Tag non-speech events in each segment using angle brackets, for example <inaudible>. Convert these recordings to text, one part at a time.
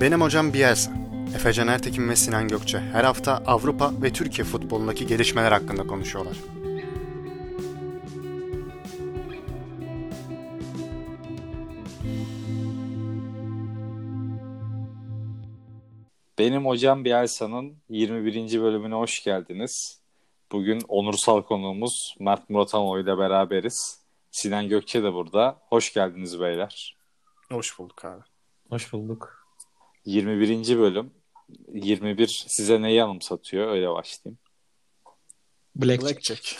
Benim hocam Bielsa. Efecan Ertekin ve Sinan Gökçe her hafta Avrupa ve Türkiye futbolundaki gelişmeler hakkında konuşuyorlar. Benim hocam Bielsa'nın 21. bölümüne hoş geldiniz. Bugün onursal konuğumuz Mert Muratanoğlu ile beraberiz. Sinan Gökçe de burada. Hoş geldiniz beyler. Hoş bulduk abi. Hoş bulduk. 21. bölüm. 21 size neyi anımsatıyor? Öyle başlayayım. Blackjack. Blackjack.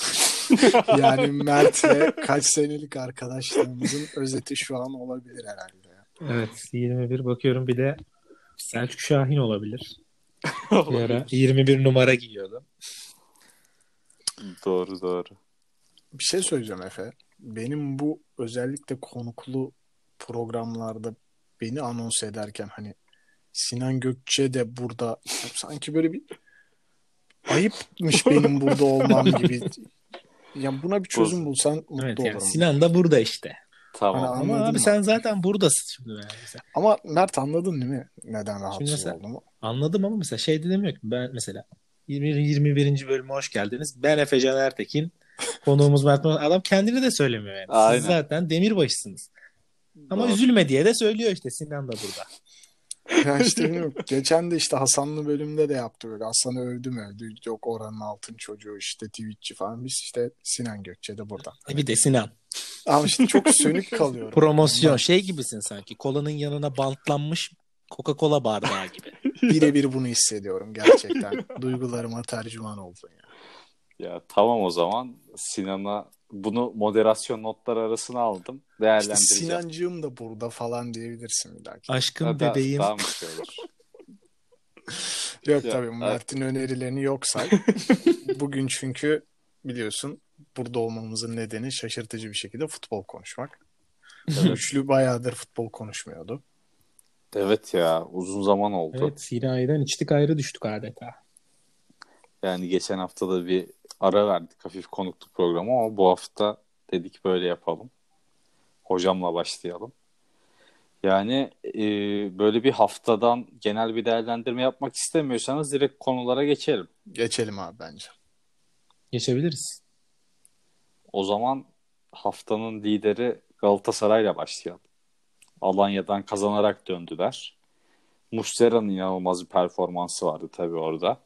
<laughs> yani <laughs> Mert'le kaç senelik arkadaşlığımızın özeti şu an olabilir herhalde. Evet 21 bakıyorum bir de Selçuk Şahin olabilir. <laughs> Bir ara 21 numara giyiyordu. doğru doğru. Bir şey söyleyeceğim Efe. Benim bu özellikle konuklu programlarda beni anons ederken hani Sinan Gökçe de burada sanki böyle bir ayıpmış benim burada olmam gibi. Ya buna bir çözüm bulsan mutlu Evet olurum. yani Sinan da burada işte. Tamam. Hani Ama abi mı? sen zaten buradasın şimdi yani. Mesela. Ama Mert anladın değil mi? Neden rahatsız mesela- olduğumu? Anladım ama mesela şey de demiyor ki ben mesela 20, 21. bölüme hoş geldiniz. Ben Efecan Ertekin. <laughs> Konuğumuz Mert Murat. Adam kendini de söylemiyor yani. Aynen. Siz zaten demirbaşısınız. Ama Doğru. üzülme diye de söylüyor işte Sinan da burada. Ya işte bilmiyorum. Geçen de işte Hasanlı bölümde de yaptı böyle. Hasan'ı övdüm övdü. Yok oranın altın çocuğu işte Twitch'çi falan. Biz işte Sinan Gökçe de burada. E bir de Sinan. Ama işte çok sönük kalıyorum. Promosyon şey gibisin sanki. Kolanın yanına bantlanmış Coca-Cola bardağı gibi. <laughs> Birebir bunu hissediyorum gerçekten. <laughs> Duygularıma tercüman oldun ya. Ya tamam o zaman Sinan'a bunu moderasyon notları arasına aldım. İşte Değerlendireceğim. Sinancığım da burada falan diyebilirsin bir dahaki. Aşkım Ha, da- bebeğim. Daha mı şey olur? <laughs> Yok Ya, tabii evet. Mert'in önerilerini yok say. <laughs> Bugün çünkü biliyorsun burada olmamızın nedeni şaşırtıcı bir şekilde futbol konuşmak. Üçlü bayağıdır futbol konuşmuyordu. Evet ya uzun zaman oldu. Evet Sinai'den içtik ayrı düştük adeta. Yani geçen hafta da bir ara verdik hafif konukluk programı ama bu hafta dedik böyle yapalım. Hocamla başlayalım. Yani e, böyle bir haftadan genel bir değerlendirme yapmak istemiyorsanız direkt konulara geçelim. Geçelim abi bence. Geçebiliriz. O zaman haftanın lideri Galatasaray'la başlayalım. Alanya'dan kazanarak döndüler. Muslera'nın inanılmaz bir performansı vardı tabii orada.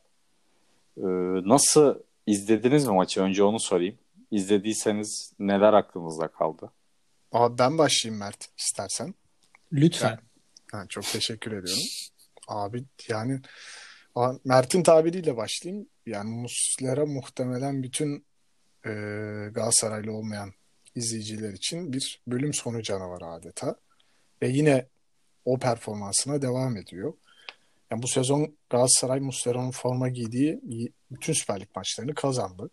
Ee, nasıl izlediniz mi maçı? Önce onu sorayım. İzlediyseniz neler aklınızda kaldı? Abi ben başlayayım Mert istersen. Lütfen. Ha, çok teşekkür ediyorum. Abi yani Mert'in tabiriyle başlayayım. Yani Muslera muhtemelen bütün e, Galatasaraylı olmayan izleyiciler için bir bölüm sonu canavarı adeta. Ve yine o performansına devam ediyor. Yani bu sezon Galatasaray Muslera'nın forma giydiği bütün Süper Lig maçlarını kazandı.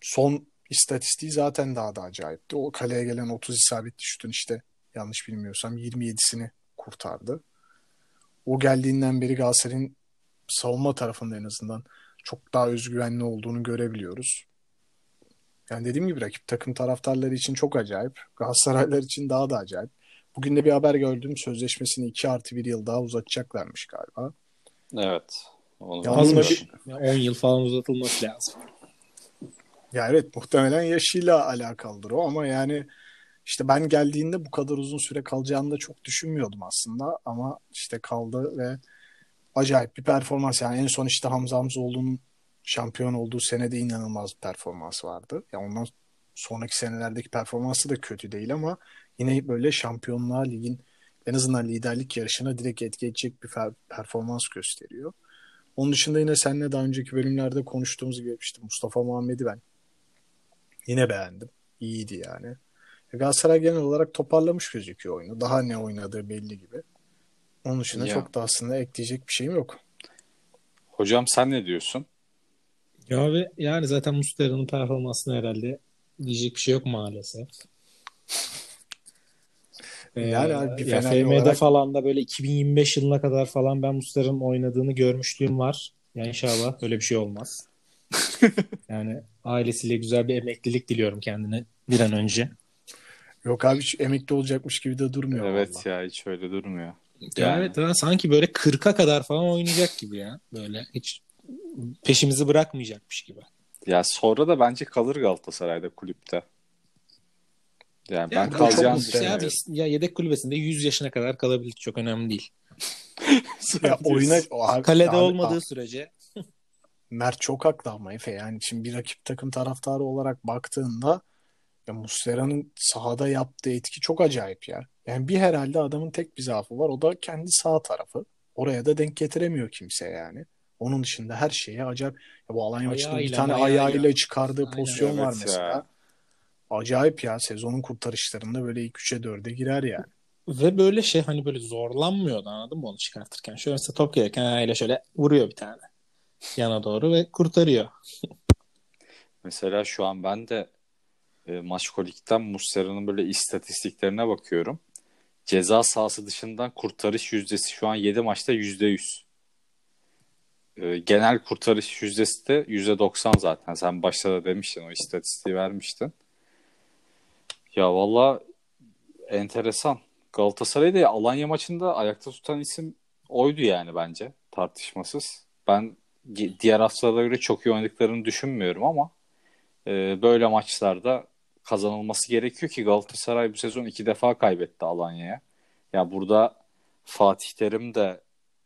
Son istatistiği zaten daha da acayipti. O kaleye gelen 30 isabetli şutun işte yanlış bilmiyorsam 27'sini kurtardı. O geldiğinden beri Galatasaray'ın savunma tarafında en azından çok daha özgüvenli olduğunu görebiliyoruz. Yani dediğim gibi rakip takım taraftarları için çok acayip. Galatasaraylar için daha da acayip. Bugün de bir haber gördüm. Sözleşmesini 2 artı 1 yıl daha uzatacaklarmış galiba. Evet. Onu Ya ben onunla de- bir- Ya 10 yıl falan uzatılması lazım. Ya evet muhtemelen yaşıyla alakalıdır o ama yani işte ben geldiğinde bu kadar uzun süre kalacağını da çok düşünmüyordum aslında ama işte kaldı ve acayip bir performans yani en son işte Hamza Hamzoğlu'nun şampiyon olduğu senede inanılmaz bir performans vardı. Ya ondan sonraki senelerdeki performansı da kötü değil ama yine böyle şampiyonluğa ligin en azından liderlik yarışına direkt etki edecek bir performans gösteriyor. Onun dışında yine seninle daha önceki bölümlerde konuştuğumuz gibi işte Mustafa Muhammed'i ben Yine beğendim. İyiydi yani. E, Galatasaray genel olarak toparlamış gözüküyor oyunu. Daha ne oynadığı belli gibi. Onun dışında Ya. çok da aslında ekleyecek bir şeyim yok. Hocam sen ne diyorsun? Ya ve yani zaten Muslera'nın performansına herhalde diyecek bir şey yok maalesef. Ee, Yani abi bir ya FM'de olarak- falan da böyle 2025 yılına kadar falan ben Muslera'nın oynadığını görmüşlüğüm var. Ya inşallah <laughs> öyle bir şey olmaz. <laughs> yani ailesiyle güzel bir emeklilik diliyorum kendine bir an önce. Yok abi hiç emekli olacakmış gibi de durmuyor. Evet vallahi. ya hiç öyle durmuyor. Yani. Evet ben sanki böyle 40'a kadar falan oynayacak gibi ya. Böyle hiç peşimizi bırakmayacakmış gibi. Ya sonra da bence kalır Galatasaray'da kulüpte. Yani ben Yani çok kalacağını muhtemel. ya, bir- ya yedek kulübesinde 100 yaşına kadar kalabilir. Çok önemli değil. <laughs> Ya oyuna abi, Kalede abi, olmadığı abi, sürece Mert çok haklı ama Efe yani şimdi bir rakip takım taraftarı olarak baktığında ya Muslera'nın sahada yaptığı etki çok acayip ya. Yani bir herhalde adamın tek bir zaafı var o da kendi sağ tarafı. Oraya da denk getiremiyor kimse yani. Onun dışında her şeye acayip. Ya bu Alanya maçında bir tane ayağıyla. ayağıyla çıkardığı Aynen. pozisyon var Evet mesela. ya. Acayip ya sezonun kurtarışlarında böyle ilk 3'e 4'e girer yani. ve böyle şey hani böyle zorlanmıyordu anladın mı onu çıkartırken. Şöyle mesela top gelirken ayağıyla şöyle vuruyor bir tane. Yana doğru ve kurtarıyor. <laughs> Mesela şu an ben de e, Maçkolik'ten Muslera'nın böyle istatistiklerine bakıyorum. Ceza sahası dışından kurtarış yüzdesi şu an 7 maçta %100. E, genel kurtarış yüzdesi de %90 zaten. Sen başta da demiştin o istatistiği vermiştin. Ya valla enteresan. Galatasaray'ı da Alanya maçında ayakta tutan isim oydu yani bence tartışmasız. Ben diğer haftalara göre çok iyi oynadıklarını düşünmüyorum ama e, böyle maçlarda kazanılması gerekiyor ki Galatasaray bu sezon iki defa kaybetti Alanya'ya. Ya burada Fatih Terim de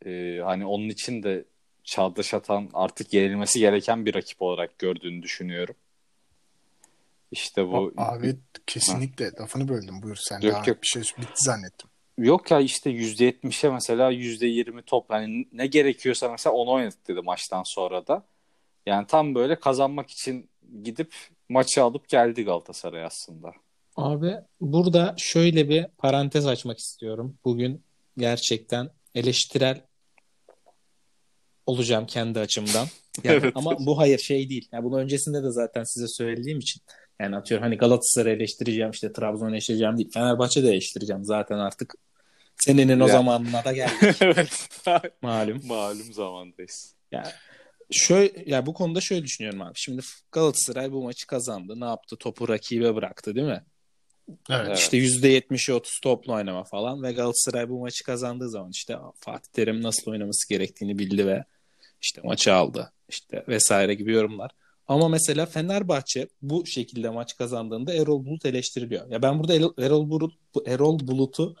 e, hani onun için de Çağdaş Atan artık yenilmesi gereken bir rakip olarak gördüğünü düşünüyorum. İşte bu Abi kesinlikle lafını böldüm buyur sen. Yok, Daha yok. bir şey bitti zannettim. Yok ya işte %70'e mesela %20 top. Hani ne gerekiyorsa mesela onu oynadık dedi maçtan sonra da. Yani tam böyle kazanmak için gidip maçı alıp geldi Galatasaray aslında. Abi burada şöyle bir parantez açmak istiyorum. Bugün gerçekten eleştirel olacağım kendi açımdan. <laughs> Yani Evet. ama bu hayır şey değil. Yani bunu öncesinde de zaten size söylediğim için yani atıyorum hani Galatasaray'ı eleştireceğim işte Trabzon'u eleştireceğim değil. Fenerbahçe'de eleştireceğim zaten artık. Senenin o Ya. zamanına da geldik <laughs> evet. malum. Malum zamandayız. Yani şöyle ya bu konuda şöyle düşünüyorum abi. Şimdi Galatasaray bu maçı kazandı. Ne yaptı? Topu rakibe bıraktı değil mi? Evet. İşte %70'i 30 toplu oynama falan ve Galatasaray bu maçı kazandığı zaman işte Fatih Terim nasıl oynaması gerektiğini bildi ve işte maçı aldı. İşte vesaire gibi yorumlar. Ama mesela Fenerbahçe bu şekilde maç kazandığında Erol Bulut eleştiriliyor. Ya ben burada Erol, Bulut, Erol Bulut'u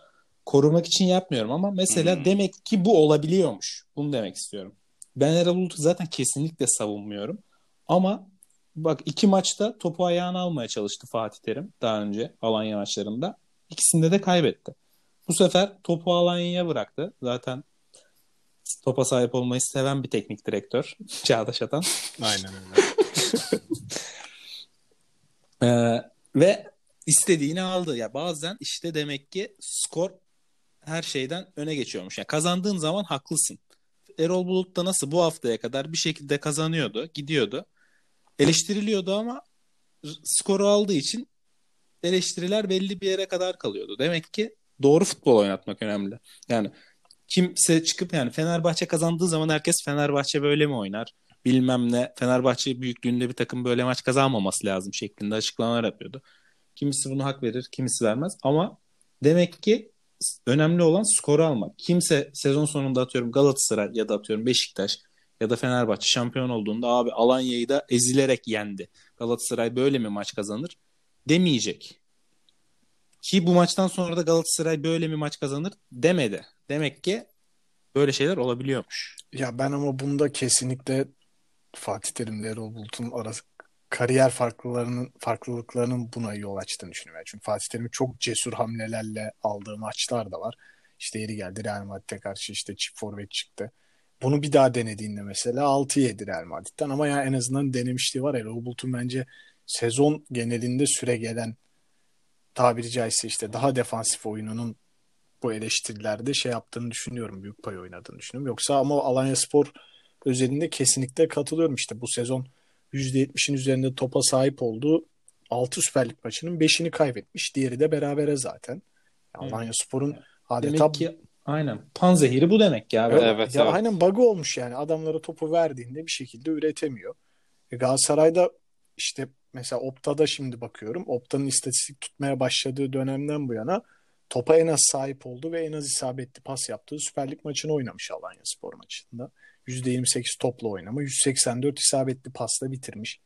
korumak için yapmıyorum ama mesela Hmm. demek ki bu olabiliyormuş. Bunu demek istiyorum. Ben Erol Bulut'u zaten kesinlikle savunmuyorum. Ama bak iki maçta topu ayağına almaya çalıştı Fatih Terim daha önce Alanya maçlarında. İkisinde de kaybetti. Bu sefer topu Alanya'ya bıraktı. Zaten topa sahip olmayı seven bir teknik direktör <laughs> Çağdaş Atan. Aynen öyle. <laughs> Ee, ve istediğini aldı. Ya bazen işte demek ki skor her şeyden öne geçiyormuş. Yani kazandığın zaman haklısın. Erol Bulut da nasıl bu haftaya kadar bir şekilde kazanıyordu, gidiyordu. Eleştiriliyordu ama skoru aldığı için eleştiriler belli bir yere kadar kalıyordu. Demek ki doğru futbol oynatmak önemli. Yani kimse çıkıp yani Fenerbahçe kazandığı zaman herkes Fenerbahçe böyle mi oynar? Bilmem ne. Fenerbahçe büyüklüğünde bir takım böyle maç kazanmaması lazım şeklinde açıklamalar yapıyordu. Kimisi bunu hak verir, kimisi vermez. Ama demek ki önemli olan skoru almak. Kimse sezon sonunda atıyorum Galatasaray ya da atıyorum Beşiktaş ya da Fenerbahçe şampiyon olduğunda abi Alanya'yı da ezilerek yendi. Galatasaray böyle mi maç kazanır demeyecek. Ki bu maçtan sonra da Galatasaray böyle mi maç kazanır demedi. Demek ki böyle şeyler olabiliyormuş. Ya ben ama bunda kesinlikle Fatih Terim'le Erol Bulut'un arası kariyer farklılarının farklılıklarının buna yol açtığını düşünüyorum. Çünkü Fatih Terim'in çok cesur hamlelerle aldığı maçlar da var. İşte yeri geldi Real Madrid'e karşı işte çift forvet çıktı. Bunu bir daha denediğinde mesela 6 yedi Real Madrid'den ama ya en azından denemişliği var. Erol Bulut'un bence sezon genelinde süre gelen tabiri caizse işte daha defansif oyununun bu eleştirilerde şey yaptığını düşünüyorum. Büyük pay oynadığını düşünüyorum. Yoksa ama Alanyaspor özelinde kesinlikle katılıyorum. İşte bu sezon %70'in üzerinde topa sahip olduğu 6 Süper Lig maçının 5'ini kaybetmiş. Diğeri de berabere zaten. Evet. Alanyaspor'un adeta Demek ki aynen panzehiri bu demek ya. Evet, Evet, ya evet. aynen bug'ı olmuş yani. Adamlara topu verdiğinde bir şekilde üretemiyor. E Galatasaray'da işte mesela Opta'da şimdi bakıyorum. Opta'nın istatistik tutmaya başladığı dönemden bu yana topa en az sahip oldu ve en az isabetli pas yaptığı Süper Lig maçını oynamış Alanya Spor maçında. %28 topla oynama, 184 isabetli pasla bitirmiş.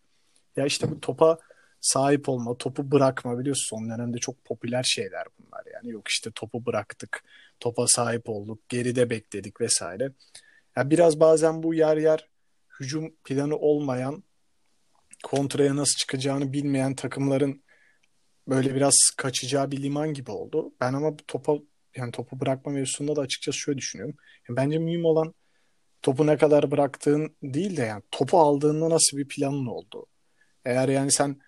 Ya işte bu topa sahip olma, topu bırakma biliyorsun son dönemde çok popüler şeyler bunlar yani. Yok işte topu bıraktık, topa sahip olduk, geride bekledik vesaire. Ya biraz bazen bu yer yer hücum planı olmayan, kontraya nasıl çıkacağını bilmeyen takımların böyle biraz kaçacağı bir liman gibi oldu. Ben ama topa yani topu bırakma mevzusunda da açıkçası şöyle düşünüyorum. Yani bence mühim olan topu ne kadar bıraktığın değil de yani topu aldığında nasıl bir planın oldu. Eğer yani sen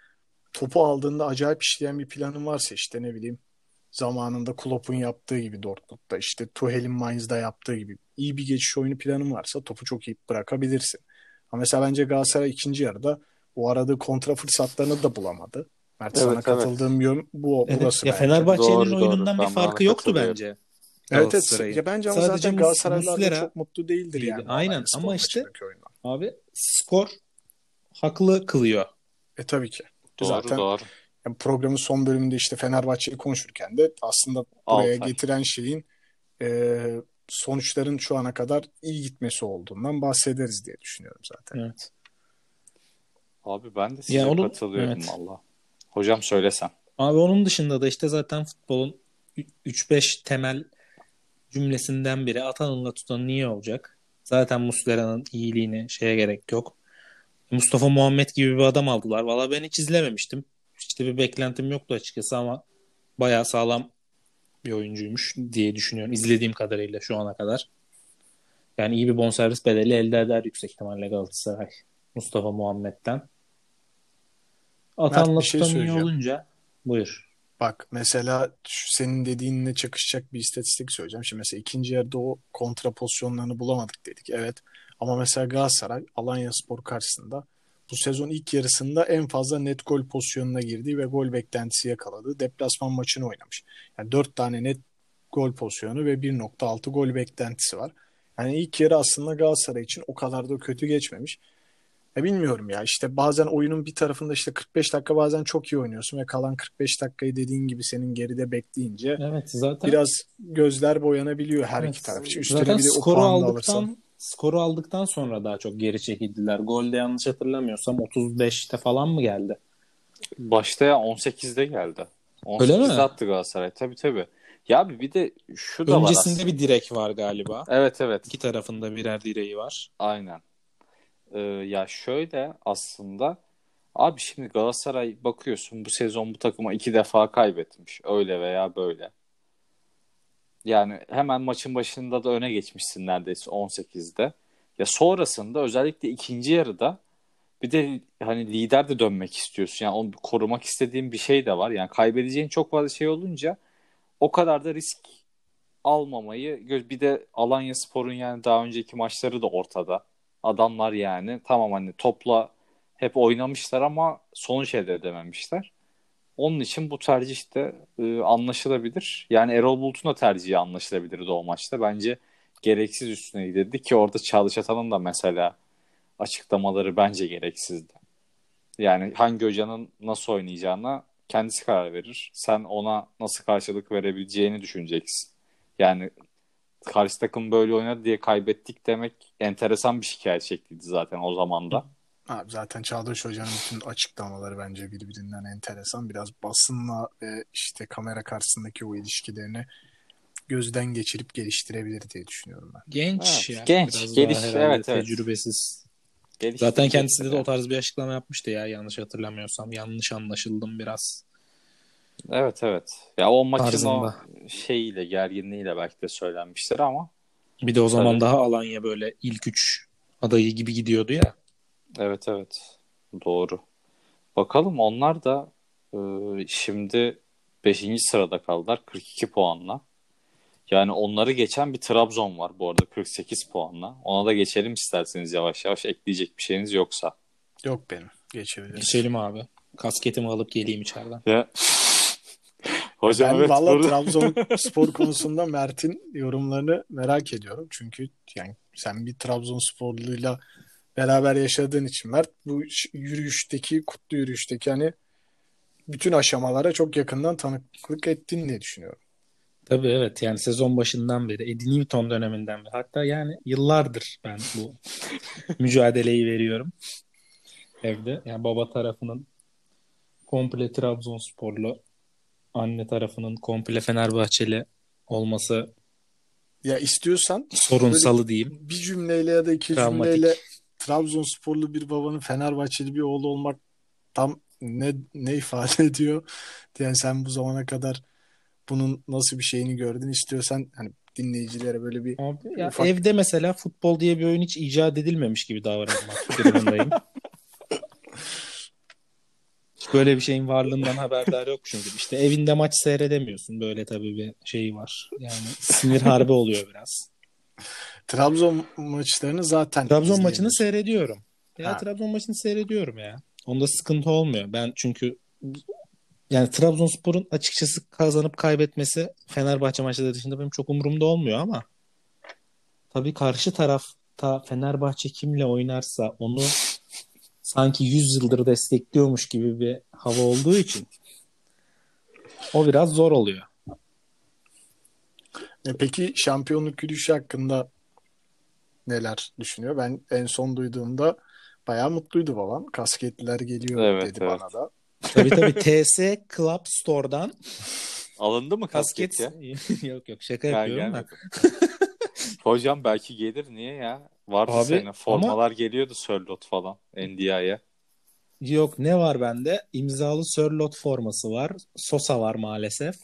topu aldığında acayip işleyen bir planın varsa işte ne bileyim zamanında Klopp'un yaptığı gibi Dortmund'da işte Tuchel'in Mainz'da yaptığı gibi iyi bir geçiş oyunu planın varsa topu çok iyi bırakabilirsin. Ama mesela bence Galatasaray ikinci yarıda o aradığı kontra fırsatlarını da bulamadı. Mert Evet, sana evet. katıldığım yön bu Evet, burası ya bence. Fenerbahçe'nin Doğru, doğru. oyunundan Ben bir farkı yoktu bence. Evet evet. Ya bence ama Sadece zaten Galatasaraylılar Muslera çok mutlu değildir değildi. yani. Aynen ama işte-. Abi skor haklı kılıyor. E tabii ki. Doğru Zaten doğru. yani programın son bölümünde işte Fenerbahçe'yi konuşurken de aslında buraya Altay. getiren şeyin e, sonuçların şu ana kadar iyi gitmesi olduğundan bahsederiz diye düşünüyorum zaten. Evet. Abi ben de size Ya onu- katılıyorum evet. valla. Hocam söylesen. Abi onun dışında da işte zaten futbolun 3-5 temel cümlesinden biri atanınla tutanın iyi olacak. Zaten Muslera'nın iyiliğine şeye gerek yok. Mustafa Muhammed gibi bir adam aldılar. Valla ben hiç izlememiştim. İşte bir beklentim yoktu açıkçası ama bayağı sağlam bir oyuncuymuş diye düşünüyorum. İzlediğim kadarıyla şu ana kadar. Yani iyi bir bonservis bedeli elde eder yüksek ihtimalle Galatasaray. Mustafa Muhammed'den. Atanla şey tutan iyi olunca buyur. Bak mesela senin dediğinle çakışacak bir istatistik söyleyeceğim. Şimdi mesela ikinci yarıda o kontra pozisyonlarını bulamadık dedik. Evet. Ama mesela Galatasaray Alanya Spor karşısında bu sezon ilk yarısında en fazla net gol pozisyonuna girdiği ve gol beklentisi yakaladığı deplasman maçını oynamış. Yani 4 tane net gol pozisyonu ve 1.6 gol beklentisi var. Yani ilk yarı aslında Galatasaray için o kadar da kötü geçmemiş. Ya bilmiyorum ya işte bazen oyunun bir tarafında işte 45 dakika bazen çok iyi oynuyorsun ve kalan 45 dakikayı dediğin gibi senin geride bekleyince Evet zaten biraz gözler boyanabiliyor her Evet. iki taraf için. Üstüne zaten bir de o skoru aldıktan alırsan. skoru aldıktan sonra daha çok geri çekildiler. Golde yanlış hatırlamıyorsam 35'te falan mı geldi? Başta ya 18'de geldi. Öyle 18'de mi? attı Galatasaray. Tabii tabii. Ya abi bir de şu da var Öncesinde aslında. bir direk var galiba. Evet evet. İki tarafında birer direği var. Aynen. Ee, ya şöyle aslında abi şimdi Galatasaray bakıyorsun bu sezon bu takıma iki defa kaybetmiş. Öyle veya böyle. Yani hemen maçın başında da öne geçmişsin neredeyse 18'de. Ya sonrasında özellikle ikinci yarıda bir de hani lider de dönmek istiyorsun. Yani onu korumak istediğin bir şey de var. Yani kaybedeceğin çok fazla şey olunca o kadar da risk almamayı bir de Alanya Spor'un yani daha önceki maçları da ortada. Adamlar yani tamam hani topla hep oynamışlar ama sonuç elde edememişler. Onun için bu tercih de e, anlaşılabilir. Yani Erol Bulut'un da tercihi anlaşılabilirdi o maçta. Bence gereksiz üstüne gidildi ki orada Çağdaş Atan'ın da mesela açıklamaları bence gereksizdi. Yani hangi hocanın nasıl oynayacağına kendisi karar verir. Sen ona nasıl karşılık verebileceğini düşüneceksin. Yani karşı takım böyle oynadı diye kaybettik demek enteresan bir şikayet şekliydi zaten o zaman da. Abi zaten Çağdaş Hoca'nın bütün açıklamaları bence birbirinden enteresan. Biraz basınla ve işte kamera karşısındaki o ilişkilerini gözden geçirip geliştirebilir diye düşünüyorum ben. Genç Evet, ya. genç, Biraz geliş- daha evet, evet. tecrübesiz. Geliştirecek Zaten kendisi de tabii. o tarz bir açıklama yapmıştı ya yanlış hatırlamıyorsam. Yanlış anlaşıldım biraz. Evet evet. Ya o maçın Tarzında. o şeyiyle gerginliğiyle belki de söylenmiştir ama Bir de o zaman Tabii. daha Alanya böyle ilk üç adayı gibi gidiyordu ya. evet evet doğru. Bakalım onlar da e, şimdi 5. sırada kaldılar 42 puanla. Yani onları geçen bir Trabzon var bu arada 48 puanla. Ona da geçelim isterseniz yavaş yavaş ekleyecek bir şeyiniz yoksa. Yok benim. Geçebiliriz. Geçelim abi. Kasketimi alıp geleyim içeriden. Ya. Hocam Ben evet valla burada- Trabzonspor <laughs> konusunda Mert'in yorumlarını merak ediyorum. Çünkü yani sen bir Trabzonsporluyla beraber yaşadığın için Mert bu yürüyüşteki, kutlu yürüyüşteki hani bütün aşamalara çok yakından tanıklık ettin diye düşünüyorum. Tabii evet yani sezon başından beri Eddie Newton döneminden beri hatta yani yıllardır ben bu <laughs> mücadeleyi veriyorum evde. Yani baba tarafının komple Trabzonsporlu anne tarafının komple Fenerbahçeli olması Ya istiyorsan sorunsalı diyeyim. bir cümleyle ya da iki Travmatik. cümleyle Trabzonsporlu bir babanın Fenerbahçeli bir oğlu olmak tam ne ne ifade <laughs> ediyor? Yani sen bu zamana kadar bunun nasıl bir şeyini gördün istiyorsan hani dinleyicilere böyle bir Abi ya Ufak- evde mesela futbol diye bir oyun hiç icat edilmemiş gibi davranmak durumundayım. <laughs> Hiç böyle bir şeyin varlığından haberdar yok çünkü. İşte evinde maç seyredemiyorsun. Böyle tabii bir şey var. Yani sinir harbi oluyor biraz. Trabzon maçlarını zaten Trabzon maçını seyrediyorum. Ya Ha. Trabzon maçını seyrediyorum ya. Onda sıkıntı olmuyor. Ben çünkü yani Trabzonspor'un açıkçası kazanıp kaybetmesi Fenerbahçe maçları dışında benim çok umurumda olmuyor ama tabii karşı tarafta Fenerbahçe kimle oynarsa onu sanki 100 yıldır destekliyormuş gibi bir hava olduğu için o biraz zor oluyor. E peki şampiyonluk yürüyüşü hakkında neler düşünüyor? Ben en son duyduğumda bayağı mutluydu babam. Kasketliler geliyor Evet, dedi evet. bana da. Tabii tabii <laughs> TS Club Store'dan Alındı mı kasket, kasket ya? <laughs> yok yok şaka Ha, yapıyorum da. Hocam belki gelir. Niye ya? Vardı Abi, senin. Formalar geliyordu Sörlot falan. NDI'ye. Yok ne var bende? İmzalı Sörlot forması var. Sosa var maalesef.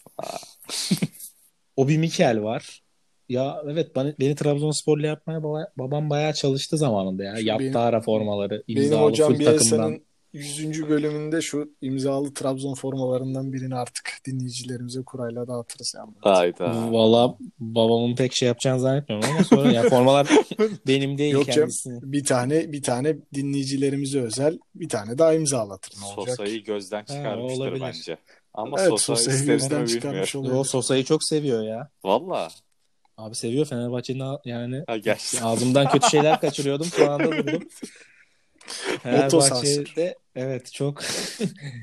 <laughs> Obi Mikel var. Ya evet beni, beni Trabzonsporlu yapmaya baba, babam bayağı çalıştı zamanında ya. Yaptı benim- ara formaları. Benim imzalı hocam full takımdan. Bielsa'nın 100. bölümünde şu imzalı Trabzon formalarından birini artık dinleyicilerimize kurayla dağıtırız yani. Hayda. Valla babamın pek şey yapacağını zannetmiyorum ama sonra ya formalar <laughs> benim değil Yok canım. kendisini. Bir tane bir tane dinleyicilerimize özel bir tane daha imzalatır ne olacak? Sosa'yı gözden çıkarmıştır olabilir. bence. Ama Evet Sosa gözden çıkarmış olabilir. O Sosa'yı çok seviyor ya. Valla. Abi seviyor Fenerbahçe'nin yani Ha. Ağzımdan kötü şeyler kaçırıyordum. Şu anda durdum. <laughs> Otosansür. Fenerbahçe'de evet çok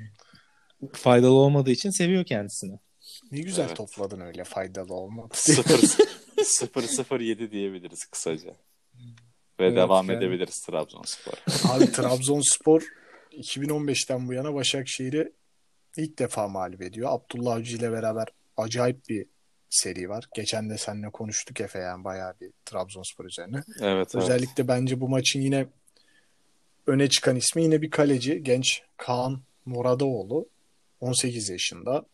<laughs> faydalı olmadığı için seviyor kendisini. Ne güzel Evet. topladın öyle faydalı olmadı. 0-0-7 <laughs> diyebiliriz kısaca. Ve Evet, devam yani. edebiliriz Trabzonspor. Abi <laughs> Trabzonspor 2015'ten bu yana Başakşehir'i ilk defa mağlup ediyor. Abdullah Avcı ile beraber acayip bir seri var. Geçen de seninle konuştuk Efe yani bayağı bir Trabzonspor üzerine. Evet, evet. Özellikle bence bu maçın yine öne çıkan ismi yine bir kaleci. Genç Kaan Muradoğlu. 18 yaşında.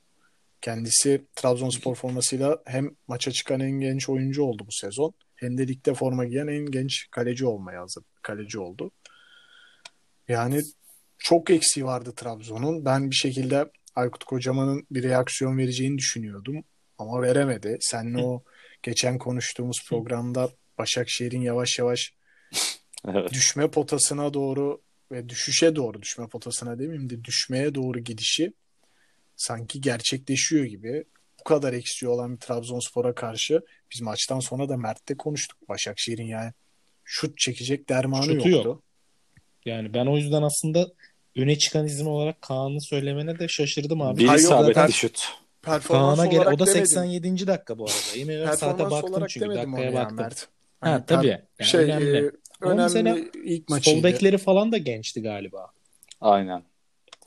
Kendisi Trabzonspor formasıyla hem maça çıkan en genç oyuncu oldu bu sezon. Hem de ligde forma giyen en genç kaleci olmaya hazır kaleci oldu. Yani çok eksiği vardı Trabzon'un. Ben bir şekilde Aykut Kocaman'ın bir reaksiyon vereceğini düşünüyordum. Ama veremedi. Seninle o geçen konuştuğumuz programda Başakşehir'in yavaş yavaş Evet. düşme potasına doğru ve düşüşe doğru düşme potasına demeyeyim de düşmeye doğru gidişi sanki gerçekleşiyor gibi. Bu kadar eksiği olan bir Trabzonspor'a karşı biz maçtan sonra da Mert'te konuştuk. Başakşehir'in yani şut çekecek dermanı Şutu yoktu. yok. Yani ben o yüzden aslında öne çıkan isim olarak Kaan'ı söylemene de şaşırdım abi. Bir isabetli şut. Kaan'a göre o da demedim. 87. dakika bu arada. Yemin saate baktım çünkü demedim dakikaya ya baktım. Mert. Ha Hani tabii. per- Yani şey önemli. Önemli mesela ilk Sol maçıydı. bekleri falan da gençti galiba. Aynen.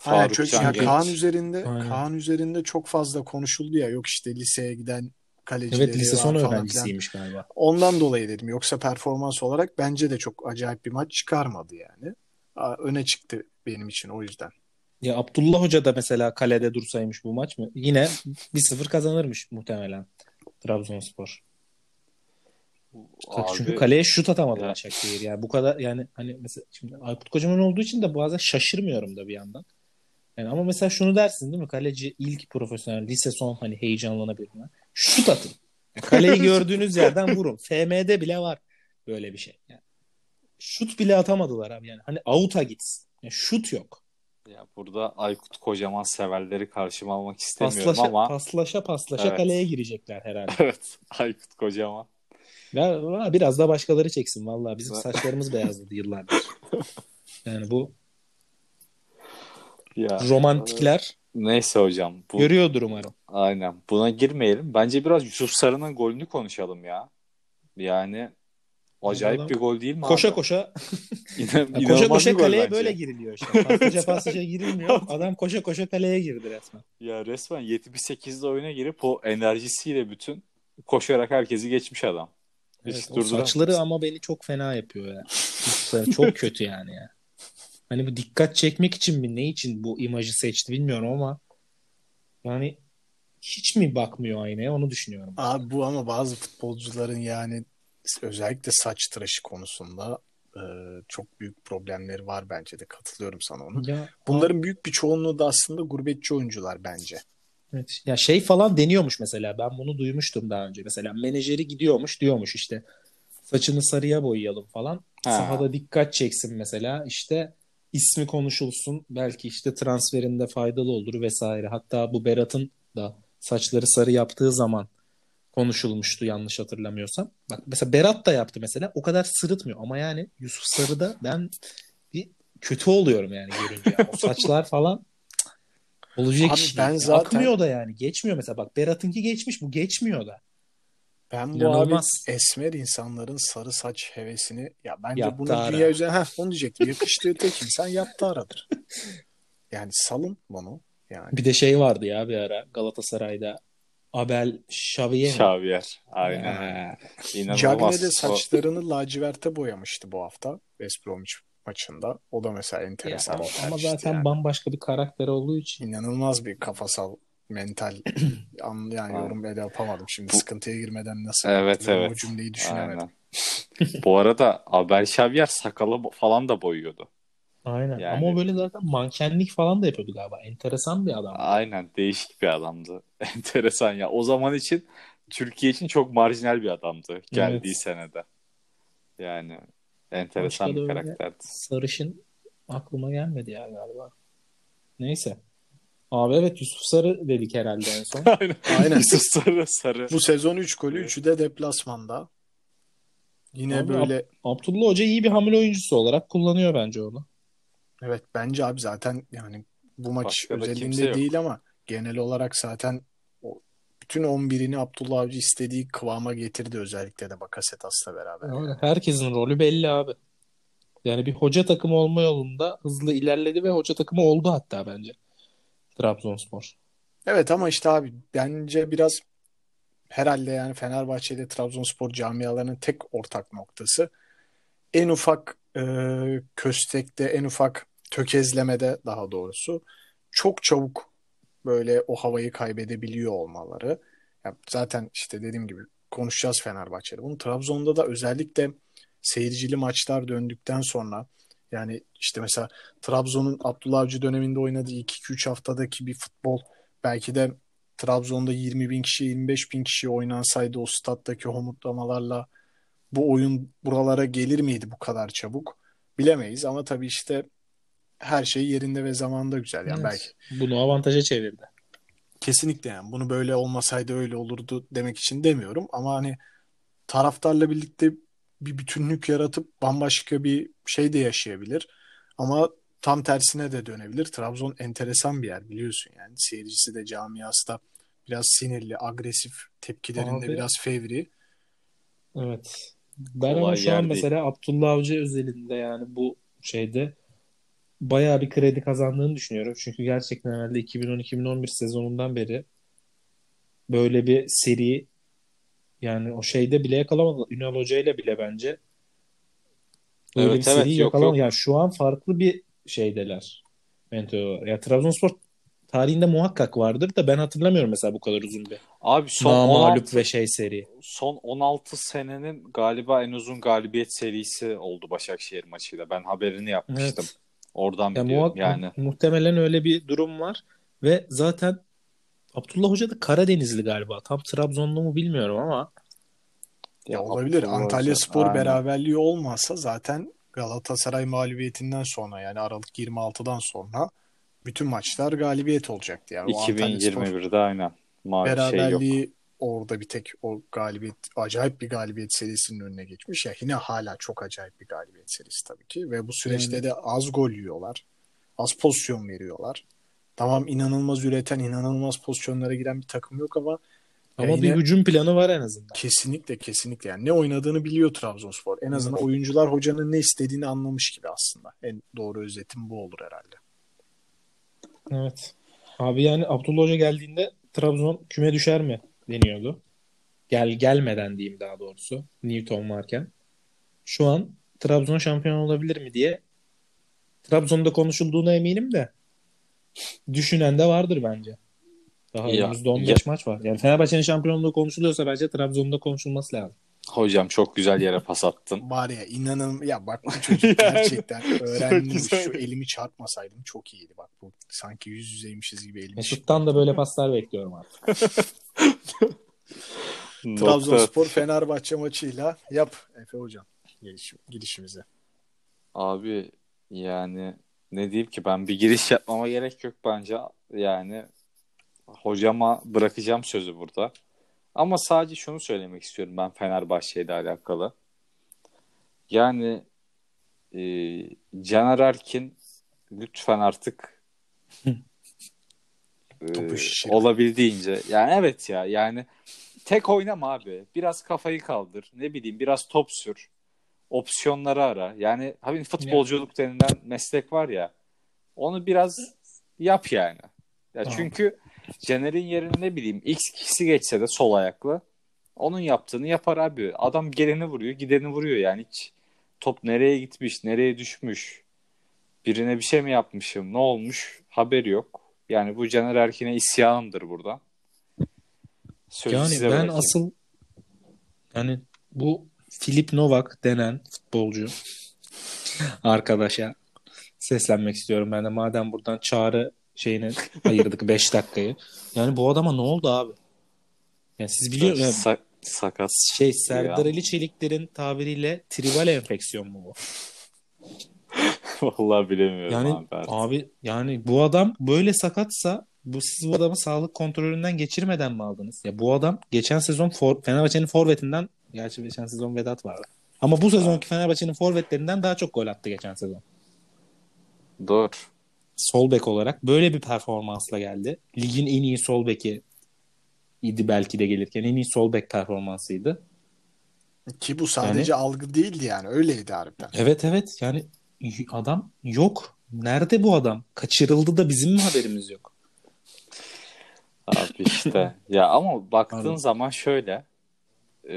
Aynen, Faruk çünkü Can yani Genç. Kaan üzerinde Aynen. Kaan üzerinde çok fazla konuşuldu ya yok işte liseye giden kalecileri Evet lise son falan öğrencisiymiş galiba. Ondan dolayı dedim. Yoksa performans olarak bence de çok acayip bir maç çıkarmadı yani. Öne çıktı benim için o yüzden. Ya Abdullah Hoca da mesela kalede dursaymış bu maç mı? Yine 1-0 kazanırmış muhtemelen Trabzonspor. Abi, Çünkü kaleye şut atamadı Ya. Başakşehir. Yani bu kadar yani hani mesela şimdi Aykut Kocaman olduğu için de bazen şaşırmıyorum da bir yandan. Yani ama mesela şunu dersin değil mi? Kaleci ilk profesyonel lise son hani heyecanlanabilir mi? Şut atın. Yani kaleyi <laughs> gördüğünüz yerden vurun. FM'de bile var böyle bir şey. Yani şut bile atamadılar abi yani. Hani out'a gitsin. Yani şut yok. Ya burada Aykut Kocaman severleri karşıma almak istemiyorum Paslaşa ama paslaşa paslaşa Evet. kaleye girecekler herhalde. <laughs> evet Aykut Kocaman. Ya, biraz da başkaları çeksin vallahi. Bizim saçlarımız beyazladı yıllardır. <laughs> Yani bu Ya, romantikler Neyse hocam. Bu, Görüyordur umarım. aynen. Buna girmeyelim. Bence biraz Yusuf Sarı'nın golünü konuşalım ya. Yani acayip Adam bir gol değil mi Koşa abi? koşa <laughs> İnan- koşa koşa kaleye bence. böyle giriliyor işte. Paslıca <laughs> paslıca girilmiyor. Adam koşa koşa kaleye girdi resmen. Ya resmen 78'de oyuna girip o enerjisiyle bütün koşarak herkesi geçmiş adam. Evet, o saçları ama beni çok fena yapıyor ya. Saçları çok kötü yani ya. Hani bu dikkat çekmek için mi ne için bu imajı seçti bilmiyorum ama yani hiç mi bakmıyor aynaya onu düşünüyorum. Abi bu ama bazı futbolcuların yani özellikle saç tıraşı konusunda e, çok büyük problemleri var bence de katılıyorum sana onu. Ya, Bunların büyük bir çoğunluğu da aslında gurbetçi oyuncular bence. Evet. Ya şey falan deniyormuş mesela. Ben bunu duymuştum daha önce. Mesela menajeri gidiyormuş diyormuş işte saçını sarıya boyayalım falan. Ha. Sahada dikkat çeksin mesela. İşte ismi konuşulsun. Belki işte transferinde faydalı olur vesaire. Hatta bu Berat'ın da saçları sarı yaptığı zaman konuşulmuştu yanlış hatırlamıyorsam. Bak mesela Berat da yaptı mesela. O kadar sırıtmıyor ama yani Yusuf Sarı'da ben bir kötü oluyorum yani görünce. Yani o saçlar falan olacak Abi iş ben değil. zaten- Akmıyor da yani. Geçmiyor mesela. Bak Berat'ınki geçmiş bu geçmiyor da. Ben bu abi esmer insanların sarı saç hevesini ya bence Yaptı bunu ara. dünya üzerine heh, onu diyecektim. Yakıştığı tek insan yaptı aradır. <laughs> Yani salın bunu. Yani Bir de şey vardı ya bir ara Galatasaray'da Abel Xavier? Xavier. Aynen. Ha. İnanılmaz. Cagne de O- saçlarını laciverte boyamıştı bu hafta West Bromwich maçında. O da mesela Ya, enteresan ama, bir ama zaten yani. bambaşka bir karakter olduğu için. İnanılmaz bir kafasal mental <clears throat> an, yani yorum bile yapamadım. Şimdi Bu- sıkıntıya girmeden nasıl Evet, evet. o cümleyi düşünemedim. Aynen. <laughs> Bu arada Abel Xavier sakalı falan da boyuyordu. Aynen. Yani- Ama o böyle zaten mankenlik falan da yapıyordu galiba. Enteresan bir adam. Aynen değişik bir adamdı. <laughs> Enteresan ya. O zaman için Türkiye için çok marjinal bir adamdı geldiği Evet. senede. Yani enteresan Başka bir karakterdi. Sarışın aklıma gelmedi ya galiba. Neyse. Abi evet Yusuf Sarı dedik herhalde en son. <laughs> Aynen. Aynen. Yusuf Sarı Sarı. Bu sezon 3 golü Evet. 3'ü de deplasmanda. Yine Abi, böyle Abdullah Hoca iyi bir hamle oyuncusu olarak kullanıyor bence onu. evet bence abi zaten yani bu maç Başka yok. değil ama genel olarak zaten bütün 11'ini Abdullah Avcı istediği kıvama getirdi özellikle de Bakasetas'la beraber. Öyle. Herkesin rolü belli abi. Yani bir hoca takımı olma yolunda hızlı ilerledi ve hoca takımı oldu hatta bence. Trabzonspor. Evet ama işte abi bence biraz herhalde yani Fenerbahçe ile Trabzonspor camialarının tek ortak noktası en ufak e, köstekte, en ufak tökezlemede daha doğrusu çok çabuk böyle o havayı kaybedebiliyor olmaları. Ya zaten işte dediğim gibi konuşacağız Fenerbahçe'de. Bunu Trabzon'da da özellikle seyircili maçlar döndükten sonra yani işte mesela Trabzon'un Abdullah Avcı döneminde oynadığı 2-3 haftadaki bir futbol belki de Trabzon'da 20 bin kişi 25 bin kişi oynansaydı o stat'taki homutlamalarla bu oyun buralara gelir miydi bu kadar çabuk bilemeyiz ama tabii işte her şey yerinde ve zamanda güzel yani Evet. belki Bunu avantaja çevirdi. kesinlikle yani bunu böyle olmasaydı öyle olurdu demek için demiyorum ama hani taraftarla birlikte bir bütünlük yaratıp bambaşka bir şey de yaşayabilir ama tam tersine de dönebilir. Trabzon enteresan bir yer biliyorsun yani seyircisi de camiası da biraz sinirli, agresif, tepkilerinde Abi- biraz fevri. Evet. Ben Kolay ama şu an değil. mesela Abdullah Avcı özelinde yani bu şeyde bayağı bir kredi kazandığını düşünüyorum. Çünkü gerçekten herhalde 2010-2011 sezonundan beri böyle bir seri yani o şeyde bile yakalamadı. Ünal Hoca ile bile bence böyle Evet, bir evet, seri yok, yakalamadı. yok. Yani şu an farklı bir şeydeler. Mentor. Ya Trabzonspor tarihinde muhakkak vardır da ben hatırlamıyorum mesela bu kadar uzun bir Abi son namağlup 16, ve şey seri. son 16 senenin galiba en uzun galibiyet serisi oldu Başakşehir maçıyla. Ben haberini yapmıştım. Evet. Oradan Ya biliyorum muhak- yani. muhtemelen öyle bir durum var ve zaten Abdullah Hoca da Karadenizli galiba. Tam Trabzonlu mu bilmiyorum ama Ya olabilir. Abdullah Antalya Hoca, Spor aynen. beraberliği olmazsa zaten Galatasaray mağlubiyetinden sonra yani Aralık 26'dan sonra bütün maçlar galibiyet olacaktı. Yani o Antalya Spor 2021'de aynen. Mavi şey yok. Orada bir tek o galibiyet acayip bir galibiyet serisinin önüne geçmiş. Ya yine hala çok acayip bir galibiyet serisi tabii ki ve bu süreçte Yani. de az gol yiyorlar. Az pozisyon veriyorlar. Tamam inanılmaz üreten, inanılmaz pozisyonlara giren bir takım yok ama Ama Yani bir yine- hücum planı var en azından. kesinlikle kesinlikle yani ne oynadığını biliyor Trabzonspor. En azından oyuncular hocanın ne istediğini anlamış gibi aslında. En doğru özetim bu olur herhalde. Evet. Abi yani Abdullah Hoca geldiğinde Trabzon küme düşer mi deniyordu. Gel gelmeden diyeyim daha doğrusu. Newton varken. Şu an Trabzon şampiyon olabilir mi diye Trabzon'da konuşulduğuna eminim de düşünen de vardır bence. Daha Ya- önümüzde 15 ya- maç var. Yani Fenerbahçe'nin şampiyonluğu konuşuluyorsa bence Trabzon'da konuşulması lazım. Hocam çok güzel yere pas attın. <laughs> Var ya inanın ya bak bu <laughs> çocuk gerçekten öğrenmiş. Şu elimi çarpmasaydım çok iyiydi bak bu sanki yüz yüzeymişiz gibi elimi. Mesut'tan da böyle paslar bekliyorum artık. <laughs> <laughs> Trabzonspor Fenerbahçe maçıyla yap Efe hocam geliş, girişimizi. Abi yani ne diyeyim ki ben bir giriş yapmama gerek yok bence. Yani hocama bırakacağım sözü burada. Ama sadece şunu söylemek istiyorum ben Fenerbahçe ile alakalı. Yani e, Caner Erkin lütfen artık Topu şişir. olabildiğince yani evet ya yani tek oynama abi. Biraz kafayı kaldır. Ne bileyim biraz top sür. Opsiyonları ara. Yani hani futbolculuk denilen meslek var ya. Onu biraz yap yani. Ya Tamam. çünkü Caner'in yerine ne bileyim X kişisi geçse de sol ayaklı onun yaptığını yapar abi. Adam geleni vuruyor, gideni vuruyor yani hiç top nereye gitmiş, nereye düşmüş, birine bir şey mi yapmışım, ne olmuş haberi yok. Yani bu Caner Erkin'e isyanımdır burada. Sözü Yani ben bırakayım. asıl yani bu Filip Novak denen futbolcu arkadaşa seslenmek istiyorum ben de madem buradan çağrı şeyine ayırdık 5 dakikayı. Yani bu adama ne oldu abi? Yani siz biliyor musunuz? Sa- sakat. Şey Serdar. Ali Çelikler'in tabiriyle tribal enfeksiyon mu bu? <laughs> Vallahi bilemiyorum Yani abi. artık. abi yani bu adam böyle sakatsa bu siz bu adamı sağlık kontrolünden geçirmeden mi aldınız? Ya bu adam geçen sezon for, Fenerbahçe'nin forvetinden gerçi geçen sezon Vedat vardı. Ama bu sezonki Fenerbahçe'nin forvetlerinden daha çok gol attı geçen sezon. Doğru. Sol bek olarak böyle bir performansla geldi. Ligin en iyi sol beki idi belki de gelirken en iyi sol bek performansıydı. Ki bu sadece algı değildi yani öyleydi harbiden. Evet evet yani adam yok. Nerede bu adam? Kaçırıldı da bizim mi haberimiz yok? Abi işte. ya ama baktığın Pardon. zaman şöyle e,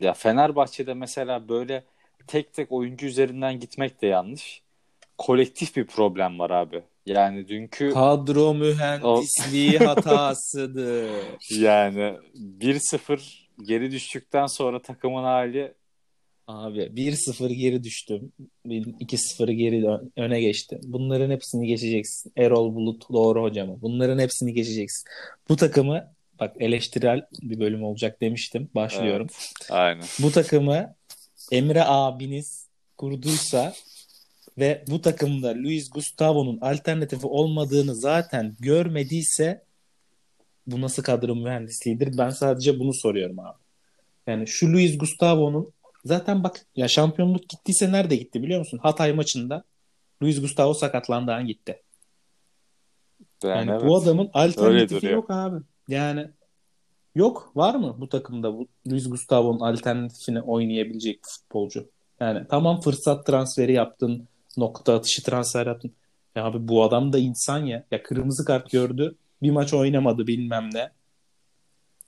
ya Fenerbahçe'de mesela böyle tek tek oyuncu üzerinden gitmek de yanlış. Kolektif bir problem var abi. Yani dünkü Kadro mühendisliği <laughs> hatasıdır. yani 1-0 geri düştükten sonra takımın hali Abi 1-0 geri düştüm. 2-0 geri öne geçtim. Bunların hepsini geçeceksin. Erol Bulut doğru hocam. Bunların hepsini geçeceksin. Bu takımı bak eleştirel bir bölüm olacak demiştim. Başlıyorum. aynen. Bu takımı Emre abiniz kurduysa ve bu takımda Luis Gustavo'nun alternatifi olmadığını zaten görmediyse bu nasıl kadro mühendisliğidir? Ben sadece bunu soruyorum abi. Yani şu Luis Gustavo'nun zaten bak ya şampiyonluk gittiyse nerede gitti biliyor musun? Hatay maçında Luis Gustavo sakatlandığı an gitti. Yani, Yani evet. bu adamın alternatifi yok abi. Yani yok var mı bu takımda bu Luis Gustavo'nun alternatifine oynayabilecek bir futbolcu? Yani tamam fırsat transferi yaptın, nokta atışı transfer yaptın. Ya abi bu adam da insan ya. Ya kırmızı kart gördü, bir maç oynamadı bilmem ne.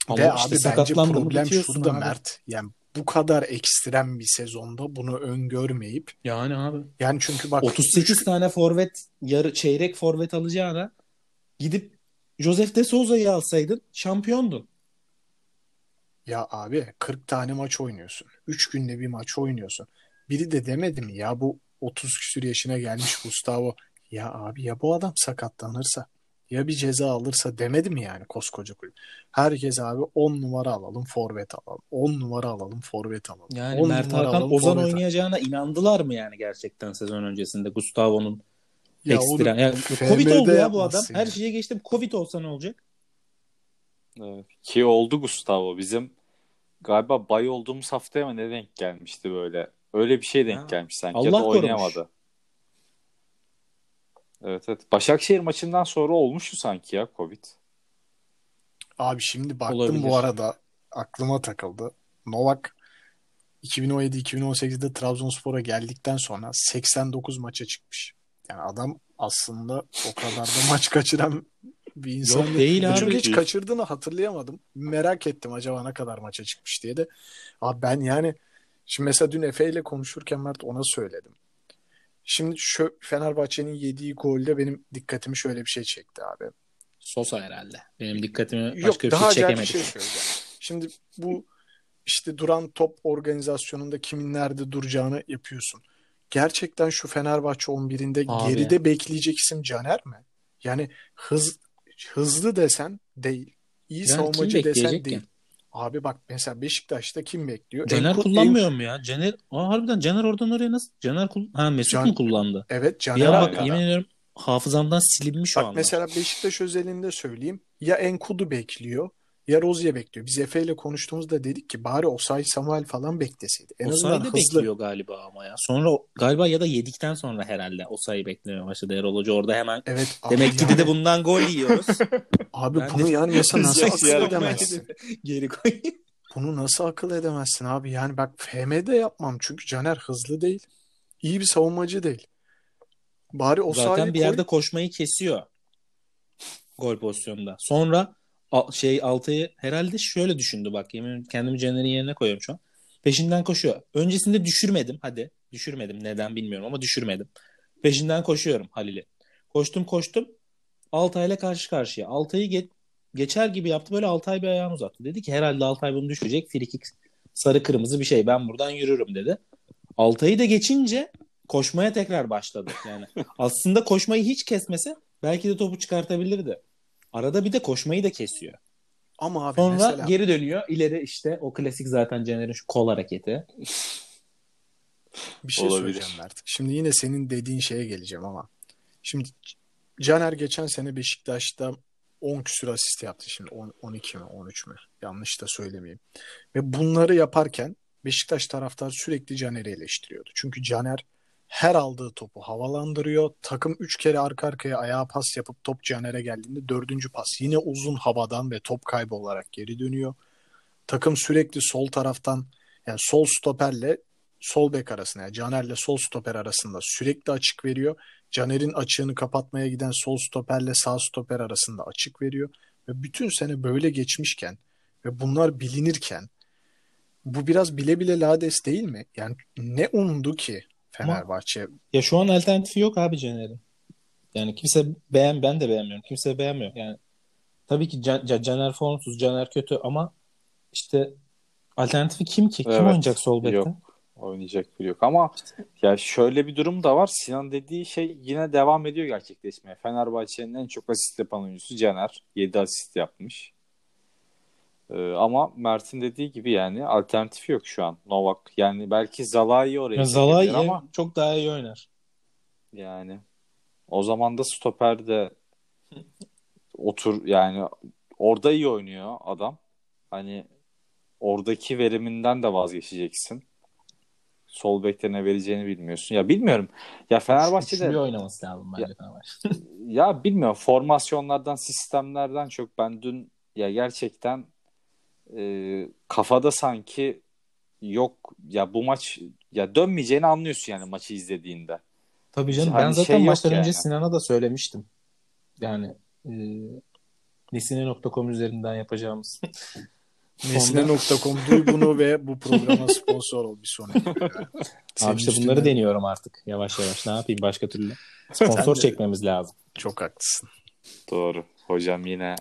Ama Ve işte abi bence sakatlandı mı problem şurada abi. Mert. Yani bu kadar ekstrem bir sezonda bunu öngörmeyip Yani abi. yani çünkü bak 38 tane forvet, yarı çeyrek forvet alacağına gidip Josef de Souza'yı alsaydın şampiyondun. Ya abi 40 tane maç oynuyorsun. 3 günde bir maç oynuyorsun. Biri de demedi mi ya bu 30 küsür yaşına gelmiş Gustavo. Ya abi ya bu adam sakatlanırsa ya bir ceza alırsa demedi mi yani koskoca kulüp? Herkes abi 10 numara alalım forvet alalım. 10 numara alalım forvet alalım. Yani 10 Mert numara Hakan alalım, Ozan forvet alalım. oynayacağına inandılar mı yani gerçekten sezon öncesinde Gustavo'nun Ya ekstra. onu Yani Covid oldu ya bu adam. yapmazsın Her şeye geçtim. Covid olsa ne olacak? Evet. Ki oldu Gustavo. Bizim galiba bay olduğumuz haftaya mı ne denk gelmişti böyle. Öyle bir şey denk Ha. gelmiş sanki. Allah ya da korumuş. Evet evet. Başakşehir maçından sonra olmuştu sanki ya Covid. Abi şimdi baktım Olabilir. bu arada aklıma takıldı. Novak 2017-2018'de Trabzonspor'a geldikten sonra 89 maça çıkmış. Yani adam aslında o kadar da maç kaçıran bir insan Yok değil abi. Çünkü hiç kaçırdığını hatırlayamadım. Merak ettim acaba ne kadar maça çıkmış diye de. Abi ben yani şimdi mesela dün Efe ile konuşurken Mert ona söyledim. Şimdi şu Fenerbahçe'nin yediği golde benim dikkatimi şöyle bir şey çekti abi. Sosa herhalde. Benim dikkatimi Yok başka bir daha şey bir çekemedi. şey söyleyeceğim. Şimdi bu işte duran top organizasyonunda kimin nerede duracağını yapıyorsun. Gerçekten şu Fenerbahçe 11'inde Abi. geride bekleyecek isim Caner mi? Yani hız hızlı desen değil. İyi Yani savunmacı desen bekleyecek değil. Abi bak mesela Beşiktaş'ta kim bekliyor? Caner Enku- kullanmıyor mu ya? Caner, Aa, harbiden Caner oradan oraya nasıl? Caner kul ha Mesut Can- mu kullandı? Evet Caner abi bak ya. yemin ediyorum hafızamdan silinmiş Bak anda. mesela Beşiktaş özelinde söyleyeyim. Ya Enkudu bekliyor ya Rozier bekliyor. Biz Efe ile konuştuğumuzda dedik ki bari Osay Samuel falan bekleseydi. En Osayi azından de hızlı. bekliyor galiba ama ya. Sonra galiba ya da yedikten sonra herhalde Osayi beklemeye başladı Erol Hoca orada hemen. Evet <laughs> Demek ki yani- de bundan gol yiyoruz. <laughs> Abi Ben bunu de- yani mesela <laughs> nasıl akıl edemezsin? Geri koy. Bunu nasıl akıl edemezsin abi? Yani bak FM'de yapmam çünkü Caner hızlı değil. İyi bir savunmacı değil. Bari o Zaten bir yerde koşmayı kesiyor. Gol pozisyonunda. Sonra şey Altay'ı herhalde şöyle düşündü bak yemin kendimi Caner'in yerine koyuyorum şu an. Peşinden koşuyor. Öncesinde düşürmedim hadi. Düşürmedim neden bilmiyorum ama düşürmedim. Peşinden koşuyorum Halil'i. Koştum koştum. Altay'la karşı karşıya. Altay'ı ge- geçer gibi yaptı böyle Altay bir ayağını uzattı. Dedi ki herhalde Altay bunu düşecek. Frikik sarı kırmızı bir şey ben buradan yürürüm dedi. Altay'ı da geçince koşmaya tekrar başladı. Yani <laughs> aslında koşmayı hiç kesmese belki de topu çıkartabilirdi. Arada bir de koşmayı da kesiyor. Ama abi Sonra mesela geri dönüyor. İleri işte o klasik zaten Caner'in şu kol hareketi. bir şey Olabilir. söyleyeceğim Mert. Şimdi yine senin dediğin şeye geleceğim ama. Şimdi Caner geçen sene Beşiktaş'ta 10 küsur asist yaptı. Şimdi 10, 12 mi 13 mü? Yanlış da söylemeyeyim. Ve bunları yaparken Beşiktaş taraftar sürekli Caner'i eleştiriyordu. Çünkü Caner her aldığı topu havalandırıyor. Takım 3 kere arka arkaya ayağa pas yapıp top Caner'e geldiğinde dördüncü pas yine uzun havadan ve top kaybı olarak geri dönüyor. Takım sürekli sol taraftan yani sol stoperle sol bek arasında yani Caner'le sol stoper arasında sürekli açık veriyor. Caner'in açığını kapatmaya giden sol stoperle sağ stoper arasında açık veriyor. Ve bütün sene böyle geçmişken ve bunlar bilinirken bu biraz bile bile lades değil mi? Yani ne umdu ki Fenerbahçe? Ya şu an alternatifi yok abi Caner'in. Yani kimse beğen ben de beğenmiyorum. Kimse beğenmiyor. Yani tabii ki Can- Can- Caner formsuz, Caner kötü ama işte alternatifi kim ki? Kim Evet. oynayacak sol bekte? Yok. Oynayacak biri yok ama ya şöyle bir durum da var. Sinan dediği şey yine devam ediyor gerçekleşmeye. Fenerbahçe'nin en çok asist yapan oyuncusu Caner. 7 asist yapmış. Ee, ama Mert'in dediği gibi yani alternatifi yok şu an. Novak yani belki Zalai oraya Ya Zalai ama çok daha iyi oynar. yani o zaman da stoperde otur yani orada iyi oynuyor adam. Hani oradaki veriminden de vazgeçeceksin. Sol bekte ne vereceğini bilmiyorsun. Ya bilmiyorum. Ya Fenerbahçe'de Üçlü oynaması lazım bence Fenerbahçe. <laughs> ya bilmiyorum formasyonlardan sistemlerden çok ben dün ya gerçekten e, kafada sanki yok ya bu maç ya dönmeyeceğini anlıyorsun yani maçı izlediğinde. Tabii canım. Hani ben zaten şey maçtan önce yani. Sinan'a da söylemiştim. Yani e, nesine.com üzerinden yapacağımız. <laughs> Nesne.com duy bunu ve bu programa sponsor ol bir sonraki Abi <laughs> işte bunları deniyorum artık yavaş yavaş. Ne yapayım başka türlü? <laughs> Sponsor çekmemiz lazım. Çok haklısın. Doğru. Hocam yine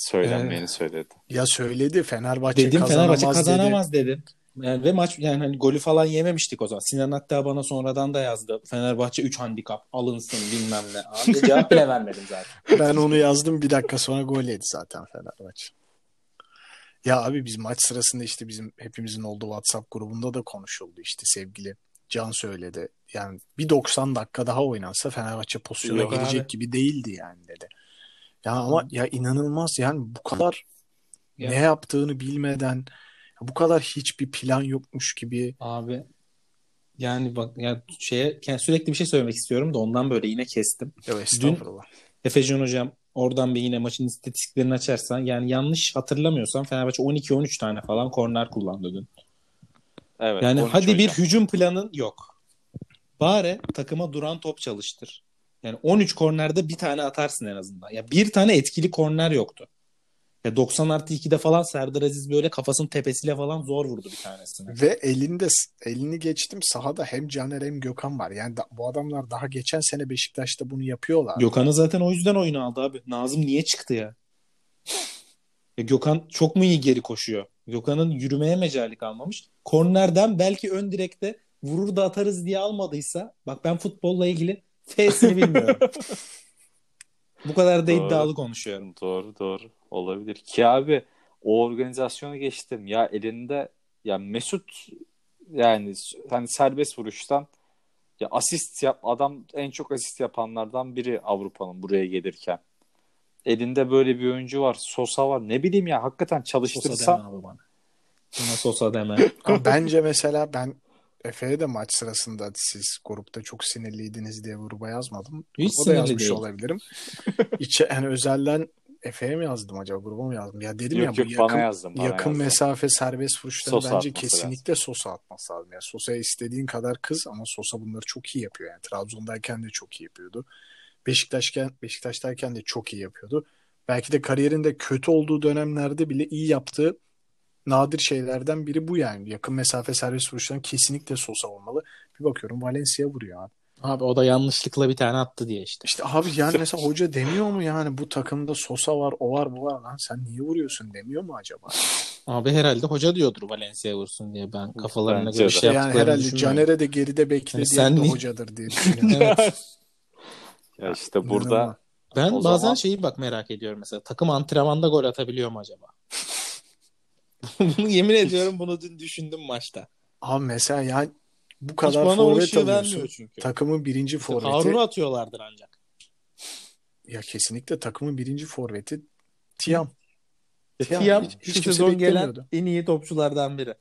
söylenmeyeni söyledi. Ya söyledi Fenerbahçe Dedim kazanamaz Fenerbahçe dedi. kazanamaz dedim. Yani ve maç yani hani golü falan yememiştik o zaman. Sinan hatta bana sonradan da yazdı. Fenerbahçe 3 handikap alınsın bilmem ne. Abi cevap bile vermedim zaten. <laughs> Ben onu yazdım bir dakika sonra gol yedi zaten Fenerbahçe. Ya abi biz maç sırasında işte bizim hepimizin olduğu WhatsApp grubunda da konuşuldu işte sevgili Can söyledi. Yani bir 90 dakika daha oynansa Fenerbahçe pozisyona Yok girecek abi. gibi değildi yani dedi. Ya ama ya inanılmaz yani bu kadar Ya. ne yaptığını bilmeden bu kadar hiçbir plan yokmuş gibi Abi Yani bak yani şeye yani sürekli bir şey söylemek istiyorum da ondan böyle yine kestim. Yok estağfurullah. Efecan hocam oradan bir yine maçın istatistiklerini açarsan yani yanlış hatırlamıyorsam Fenerbahçe 12-13 tane falan korner kullandı dün. Evet. Yani 13 hadi bir hocam. hücum planın yok. Bari takıma duran top çalıştır. Yani 13 kornerde bir tane atarsın en azından. Ya bir tane etkili korner yoktu. Ya 90 artı 2'de falan Serdar Aziz böyle kafasının tepesiyle falan zor vurdu bir tanesini. Ve elinde elini geçtim sahada hem Caner hem Gökhan var. Yani da- bu adamlar daha geçen sene Beşiktaş'ta bunu yapıyorlar. Gökhan'ı zaten o yüzden oyunu aldı abi. Nazım niye çıktı ya? ya Gökhan çok mu iyi geri koşuyor? Gökhan'ın yürümeye mecali kalmamış. Kornerden belki ön direkte vurur da atarız diye almadıysa bak ben futbolla ilgili F'sini bilmiyorum. <laughs> Bu kadar da Doğru. iddialı konuşuyorum. Doğru doğru olabilir. Ki abi o organizasyonu geçtim. Ya elinde ya Mesut yani hani serbest vuruştan ya asist yap adam en çok asist yapanlardan biri Avrupa'nın buraya gelirken. Elinde böyle bir oyuncu var. Sosa var. Ne bileyim ya hakikaten Sosa çalıştırsa deme abi bana. Buna Sosa deme. <laughs> Ama bence mesela ben Efe'ye de maç sırasında siz grupta çok sinirliydiniz diye gruba yazmadım. Hiç Gruba da sinirli yazmış değil. olabilirim. <laughs> İçe, yani özelden Efe'ye mi yazdım acaba gruba mı yazdım? Ya dedim yok ya yok bu bana yakın, yazdım. Bana yakın yazdım. mesafe serbest vuruşları Sosa bence kesinlikle Sosa atması lazım. Yani Sosa'ya istediğin kadar kız ama Sosa bunları çok iyi yapıyor. Yani Trabzon'dayken de çok iyi yapıyordu. Beşiktaş'ken Beşiktaş'tayken de çok iyi yapıyordu. Belki de kariyerinde kötü olduğu dönemlerde bile iyi yaptığı nadir şeylerden biri bu yani. Yakın mesafe serbest vuruşların kesinlikle Sosa olmalı. Bir bakıyorum Valencia vuruyor abi. Abi o da yanlışlıkla bir tane attı diye işte. İşte abi yani mesela hoca demiyor mu yani bu takımda Sosa var, o var, bu var lan sen niye vuruyorsun demiyor mu acaba? Abi herhalde hoca diyordur Valencia vursun diye ben kafalarına Bence göre de. şey yani yaptıklarını herhalde. Caner'e de geride bekle Yani sen de hocadır diye <laughs> düşünüyorum. Evet. Ya işte burada Ben O bazen zaman- şeyi bak merak ediyorum mesela. Takım antrenmanda gol atabiliyor mu acaba? <laughs> Bunu yemin ediyorum bunu dün düşündüm maçta. Abi mesela yani bu Hiç kadar o forvet alıyorsun. vermiyor çünkü. Takımın birinci forveti. Harun'u atıyorlardır ancak. Ya kesinlikle takımın birinci forveti Tiam. Tiam. Tiam hiç, hiç kimse sezon gelen beklemiyordu. en iyi topçulardan biri.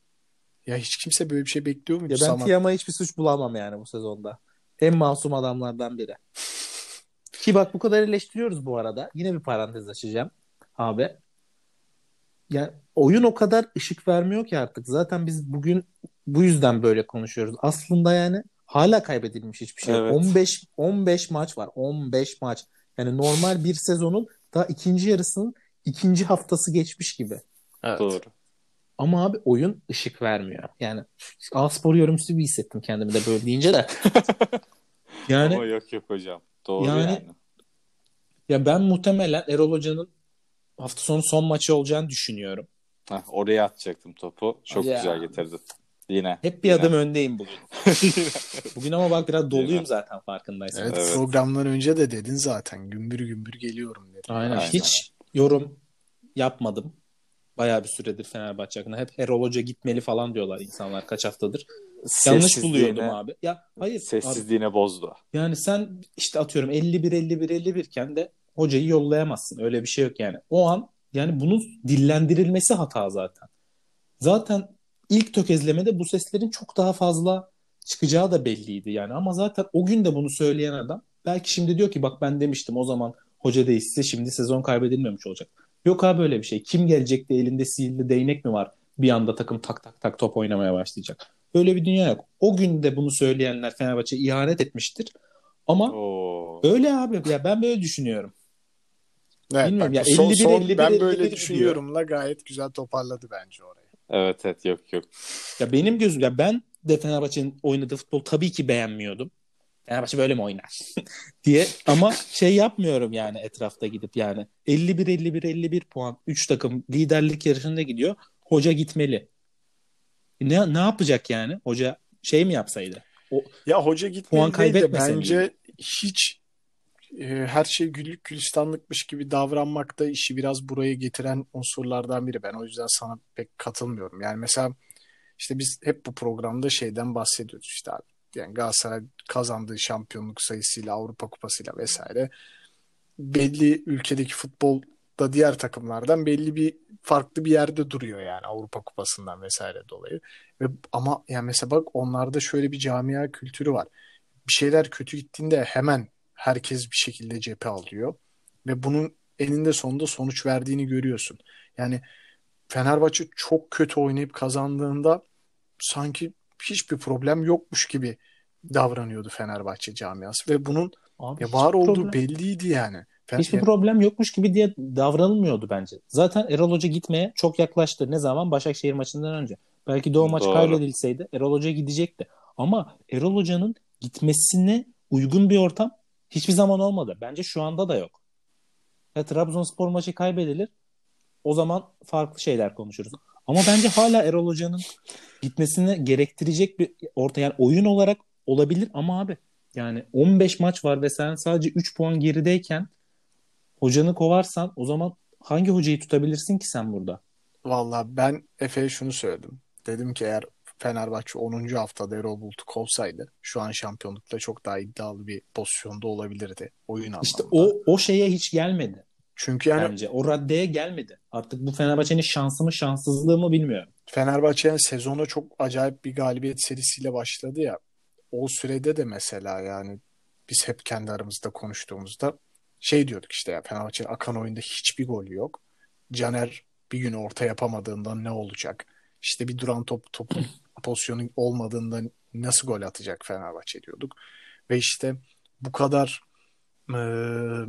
Ya hiç kimse böyle bir şey bekliyor muydu? Ya ben Samat? Tiam'a hiçbir suç bulamam yani bu sezonda. En masum adamlardan biri. Ki bak bu kadar eleştiriyoruz bu arada. Yine bir parantez açacağım abi. Ya oyun o kadar ışık vermiyor ki artık. Zaten biz bugün bu yüzden böyle konuşuyoruz. Aslında yani hala kaybedilmiş hiçbir şey. yok. Evet. 15 15 maç var. 15 maç. Yani normal bir sezonun daha ikinci yarısının ikinci haftası geçmiş gibi. Evet. doğru. Ama abi oyun ışık vermiyor. Yani A-Spor yorumcusu bir hissettim kendimi de böyle deyince de. <laughs> yani Ama yok yok hocam. Doğru Yani- yani. ya ben muhtemelen Erol Hoca'nın hafta sonu son maçı olacağını düşünüyorum. Heh, oraya atacaktım topu. Çok Ya. güzel getirdin. Yine. Hep bir Yine. adım öndeyim bugün. <laughs> bugün ama bak biraz doluyum Yine. zaten farkındaysan. Evet, Evet. programdan önce de dedin zaten. Gümbür gümbür geliyorum dedin. Aynen. Aynen. Hiç yorum yapmadım. Bayağı bir süredir Fenerbahçe hakkında. Hep Erol Hoca gitmeli falan diyorlar insanlar kaç haftadır. Yanlış buluyordum abi. Ya hayır. Abi, Sessizliğine bozdu. Yani sen işte atıyorum 51 51 51 iken de hocayı yollayamazsın. Öyle bir şey yok yani. O an yani bunun dillendirilmesi hata zaten. Zaten ilk tökezlemede bu seslerin çok daha fazla çıkacağı da belliydi yani. Ama zaten o gün de bunu söyleyen adam belki şimdi diyor ki bak ben demiştim o zaman hoca değişse şimdi sezon kaybedilmemiş olacak. Yok abi böyle bir şey. Kim gelecek de elinde sihirli değnek mi var? Bir anda takım tak tak tak top oynamaya başlayacak. Böyle bir dünya yok. O gün de bunu söyleyenler Fenerbahçe ihanet etmiştir. Ama Oo. öyle abi ya ben böyle düşünüyorum. Evet, Bilmiyorum bak, ya, son, 51, son, 51, ben 51 böyle diyor. düşünüyorumla gayet güzel toparladı bence orayı. Evet evet yok yok. Ya benim gözüm ya ben de Fenerbahçe'nin oynadığı futbol tabii ki beğenmiyordum. Fenerbahçe böyle mi oynar <laughs> diye ama şey yapmıyorum yani etrafta gidip yani 51 51 51 puan 3 takım liderlik yarışında gidiyor. Hoca gitmeli. Ne ne yapacak yani? Hoca şey mi yapsaydı? Ya hoca Puan gitmeli değil de kaybetmese bence hiç e, her şey güllük gülistanlıkmış gibi davranmakta işi biraz buraya getiren unsurlardan biri. Ben o yüzden sana pek katılmıyorum. Yani mesela işte biz hep bu programda şeyden bahsediyoruz işte abi. Yani Galatasaray kazandığı şampiyonluk sayısıyla Avrupa Kupası'yla vesaire belli ülkedeki futbol da diğer takımlardan belli bir farklı bir yerde duruyor yani Avrupa Kupası'ndan vesaire dolayı. Ve ama yani mesela bak onlarda şöyle bir camia kültürü var. Bir şeyler kötü gittiğinde hemen herkes bir şekilde cephe alıyor ve bunun eninde sonunda sonuç verdiğini görüyorsun. Yani Fenerbahçe çok kötü oynayıp kazandığında sanki hiçbir problem yokmuş gibi davranıyordu Fenerbahçe camiası ve bunun Abi ya var olduğu problem- belliydi yani. Fe- Hiçbir problem yokmuş gibi diye davranılmıyordu bence. Zaten Erol Hoca gitmeye çok yaklaştı. Ne zaman? Başakşehir maçından önce. Belki de o maç Doğru. kaybedilseydi Erol Hoca gidecekti. Ama Erol Hoca'nın gitmesine uygun bir ortam hiçbir zaman olmadı. Bence şu anda da yok. Ya Trabzonspor maçı kaybedilir. O zaman farklı şeyler konuşuruz. Ama bence hala Erol Hoca'nın gitmesini gerektirecek bir orta yani oyun olarak olabilir ama abi yani 15 maç var ve sen sadece 3 puan gerideyken hocanı kovarsan o zaman hangi hocayı tutabilirsin ki sen burada? Valla ben Efe'ye şunu söyledim. Dedim ki eğer Fenerbahçe 10. haftada Erol Bulut kovsaydı şu an şampiyonlukta çok daha iddialı bir pozisyonda olabilirdi oyun anlamında. İşte o o şeye hiç gelmedi Çünkü yani bence. O raddeye gelmedi. Artık bu Fenerbahçe'nin şansı mı şanssızlığı mı bilmiyorum. Fenerbahçe yani sezona çok acayip bir galibiyet serisiyle başladı ya. O sürede de mesela yani biz hep kendi aramızda konuştuğumuzda şey diyorduk işte ya Fenerbahçe'nin akan oyunda hiçbir golü yok. Caner bir gün orta yapamadığından ne olacak? İşte bir duran top topun pozisyonu olmadığında nasıl gol atacak Fenerbahçe diyorduk. Ve işte bu kadar eee,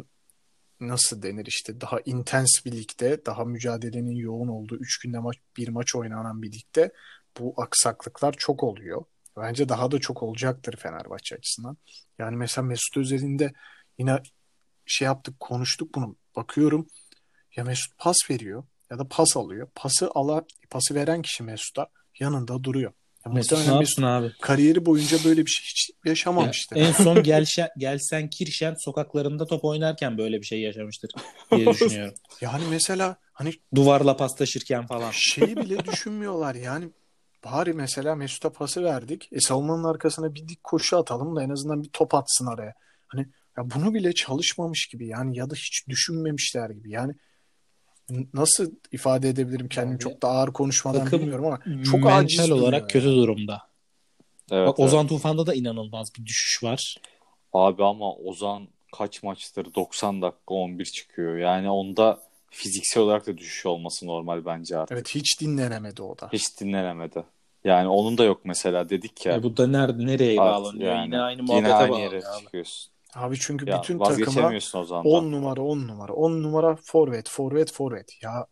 nasıl denir işte daha intens bir ligde, daha mücadelenin yoğun olduğu 3 günde maç, bir maç oynanan bir ligde bu aksaklıklar çok oluyor. Bence daha da çok olacaktır Fenerbahçe açısından. Yani mesela Mesut Özil'in yine şey yaptık, konuştuk bunu. Bakıyorum ya Mesut pas veriyor ya da pas alıyor. Pası alan, pası veren kişi Mesut'a yanında duruyor. Ya muhtemelen ne yapsın abi? kariyeri boyunca böyle bir şey hiç Ya, yaşamamıştı. en son <laughs> Gelşen, Gelsen Kirşen sokaklarında top oynarken böyle bir şey yaşamıştır diye <laughs> düşünüyorum. Yani mesela hani Duvarla paslaşırken falan. şeyi bile <laughs> düşünmüyorlar yani bari mesela Mesut'a pası verdik. E savunmanın arkasına bir dik koşu atalım da en azından bir top atsın araya. Hani ya bunu bile çalışmamış gibi yani ya da hiç düşünmemişler gibi. Yani nasıl ifade edebilirim kendimi Abi, çok da ağır konuşmadan takım bilmiyorum ama çok Mental aciz olarak yani. kötü durumda. Evet, Bak evet. Ozan Tufan'da da inanılmaz bir düşüş var. Abi ama Ozan kaç maçtır 90 dakika 11 çıkıyor. Yani onda fiziksel olarak da düşüş olması normal bence artık. Evet hiç dinlenemedi o da. Hiç dinlenemedi. Yani onun da yok mesela dedik ya. Ya bu da nerede nereye bağlanıyor? yani yine aynı yine muhabbete aynı bağlanıyor. yere abi. çıkıyorsun. Abi çünkü Ya bütün takıma Ozan'dan. 10 numara 10 numara 10 numara forvet forvet forvet ya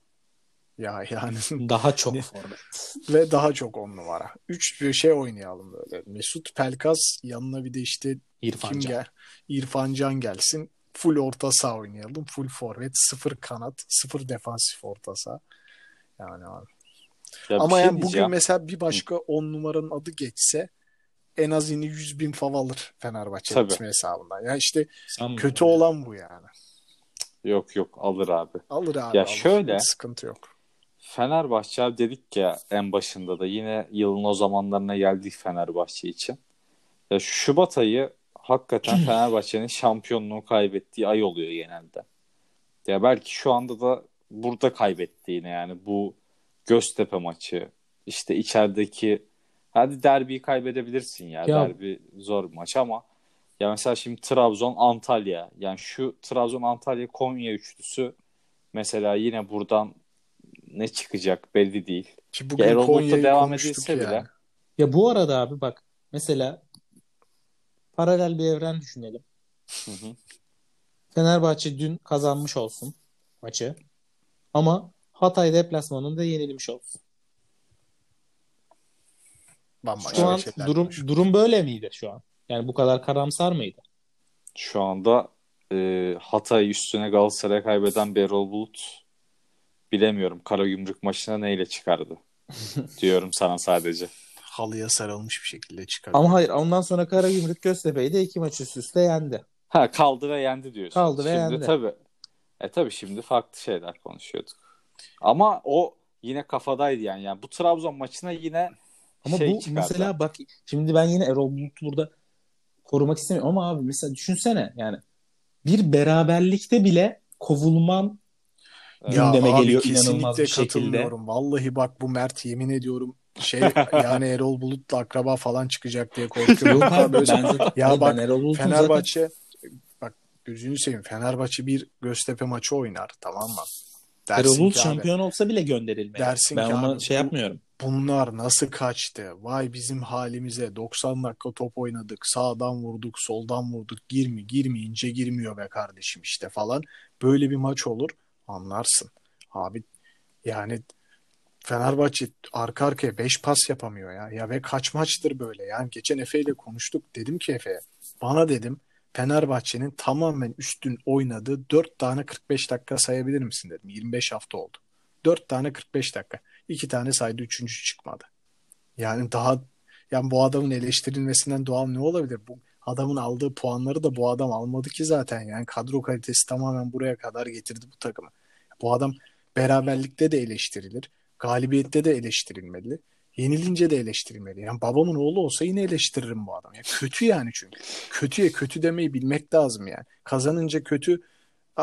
ya yani <laughs> Daha çok forvet. <laughs> ve daha çok 10 numara. 3 bir şey oynayalım böyle. Mesut Pelkas yanına bir de işte İrfan kim Can. gel? İrfan Can gelsin. Full orta saha oynayalım. Full forvet, sıfır kanat, sıfır defansif orta saha. Yani abi. Ya Ama şey yani bugün diyeceğim. mesela bir başka 10 numaranın adı geçse en az yine 100 bin fav alır Fenerbahçe Tabii. hesabından. Yani işte Sanmıyorum kötü ya. olan bu yani. Yok yok alır abi. Alır abi. Ya alır. şöyle- Hiç sıkıntı yok. Fenerbahçe abi dedik ya en başında da yine yılın o zamanlarına geldik Fenerbahçe için. Ya Şubat ayı hakikaten <laughs> Fenerbahçe'nin şampiyonluğu kaybettiği ay oluyor genelde. Ya belki şu anda da burada kaybetti yine yani bu Göztepe maçı işte içerideki hadi derbiyi kaybedebilirsin ya, Ya- derbi zor bir maç ama ya mesela şimdi Trabzon Antalya yani şu Trabzon Antalya Konya üçlüsü mesela yine buradan ne çıkacak belli değil. Ki bugün Erol Konya'yı devam edilse yani. bile. Ya bu arada abi bak mesela paralel bir evren düşünelim. Hı hı. Fenerbahçe dün kazanmış olsun maçı. Ama Hatay deplasmanında yenilmiş olsun. Bambaşka Şu an şeyler durum konuşuyoruz. durum böyle miydi şu an? Yani bu kadar karamsar mıydı? Şu anda e, Hatay üstüne Galatasaray kaybeden bir Erol Bulut bilemiyorum Karagümrük maçına neyle çıkardı <laughs> diyorum sana sadece. halıya sarılmış bir şekilde çıkarıyor. Ama hayır ondan sonra Karagümrük Göztepe'yi de iki maç üst üste yendi. Ha kaldı ve yendi diyorsun. Kaldı ve şimdi yendi. tabii. E tabii şimdi farklı şeyler konuşuyorduk. Ama o yine kafadaydı yani. Yani bu Trabzon maçına yine Ama şey bu çıkardı. mesela bak şimdi ben yine Erol Bulut'u burada korumak istemiyorum ama abi mesela düşünsene yani bir beraberlikte bile kovulman Ya gündeme abi geliyor inanılmaz bir şekilde. Vallahi bak bu Mert yemin ediyorum şey <laughs> yani Erol Bulut'la akraba falan çıkacak diye korkuyorum. Yok abi ben <laughs> Ya Hayır, bak, ben Erol Bulut'un zaten Fenerbahçe bak gözünü seveyim Fenerbahçe bir Göztepe maçı oynar tamam mı? Dersin Erol Bulut abi, şampiyon olsa bile gönderilmeli. Dersin ben ona abi, şey yapmıyorum. Bunlar nasıl kaçtı? Vay bizim halimize 90 dakika top oynadık. Sağdan vurduk, soldan vurduk. Girmi, girmeyince girmiyor be kardeşim işte falan. Böyle bir maç olur anlarsın. Abi yani Fenerbahçe arka arkaya 5 pas yapamıyor ya. Ya ve kaç maçtır böyle? Yani geçen Efe ile konuştuk. Dedim ki Efe'ye bana dedim Fenerbahçe'nin tamamen üstün oynadığı 4 tane 45 dakika sayabilir misin dedim. 25 hafta oldu. 4 tane 45 dakika. İki tane saydı, üçüncü çıkmadı. Yani daha yani bu adamın eleştirilmesinden doğal ne olabilir? Bu adamın aldığı puanları da bu adam almadı ki zaten. Yani kadro kalitesi tamamen buraya kadar getirdi bu takımı. Bu adam beraberlikte de eleştirilir. Galibiyette de eleştirilmeli. Yenilince de eleştirilmeli. Yani babamın oğlu olsa yine eleştiririm bu adamı. Ya kötü yani çünkü. Kötüye kötü demeyi bilmek lazım yani. Kazanınca kötü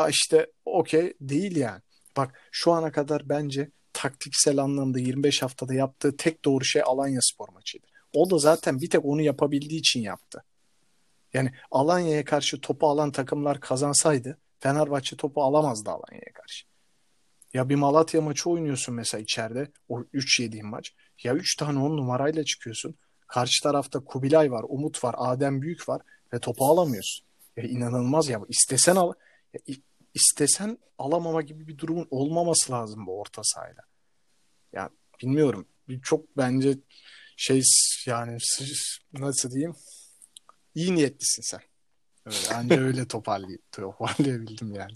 işte okey değil yani. Bak şu ana kadar bence taktiksel anlamda 25 haftada yaptığı tek doğru şey Alanya spor maçıydı. O da zaten bir tek onu yapabildiği için yaptı. Yani Alanya'ya karşı topu alan takımlar kazansaydı Fenerbahçe topu alamazdı Alanya'ya karşı. Ya bir Malatya maçı oynuyorsun mesela içeride. O 3 yediğin maç. Ya 3 tane 10 numarayla çıkıyorsun. Karşı tarafta Kubilay var, Umut var, Adem Büyük var ve topu alamıyorsun. Ya inanılmaz ya. İstesen al ya istesen alamama gibi bir durumun olmaması lazım bu orta sahada. Ya bilmiyorum. Bir Çok bence şey yani nasıl diyeyim? İyi niyetlisin sen. Öyle, anca öyle <laughs> toparlay toparlayabildim yani.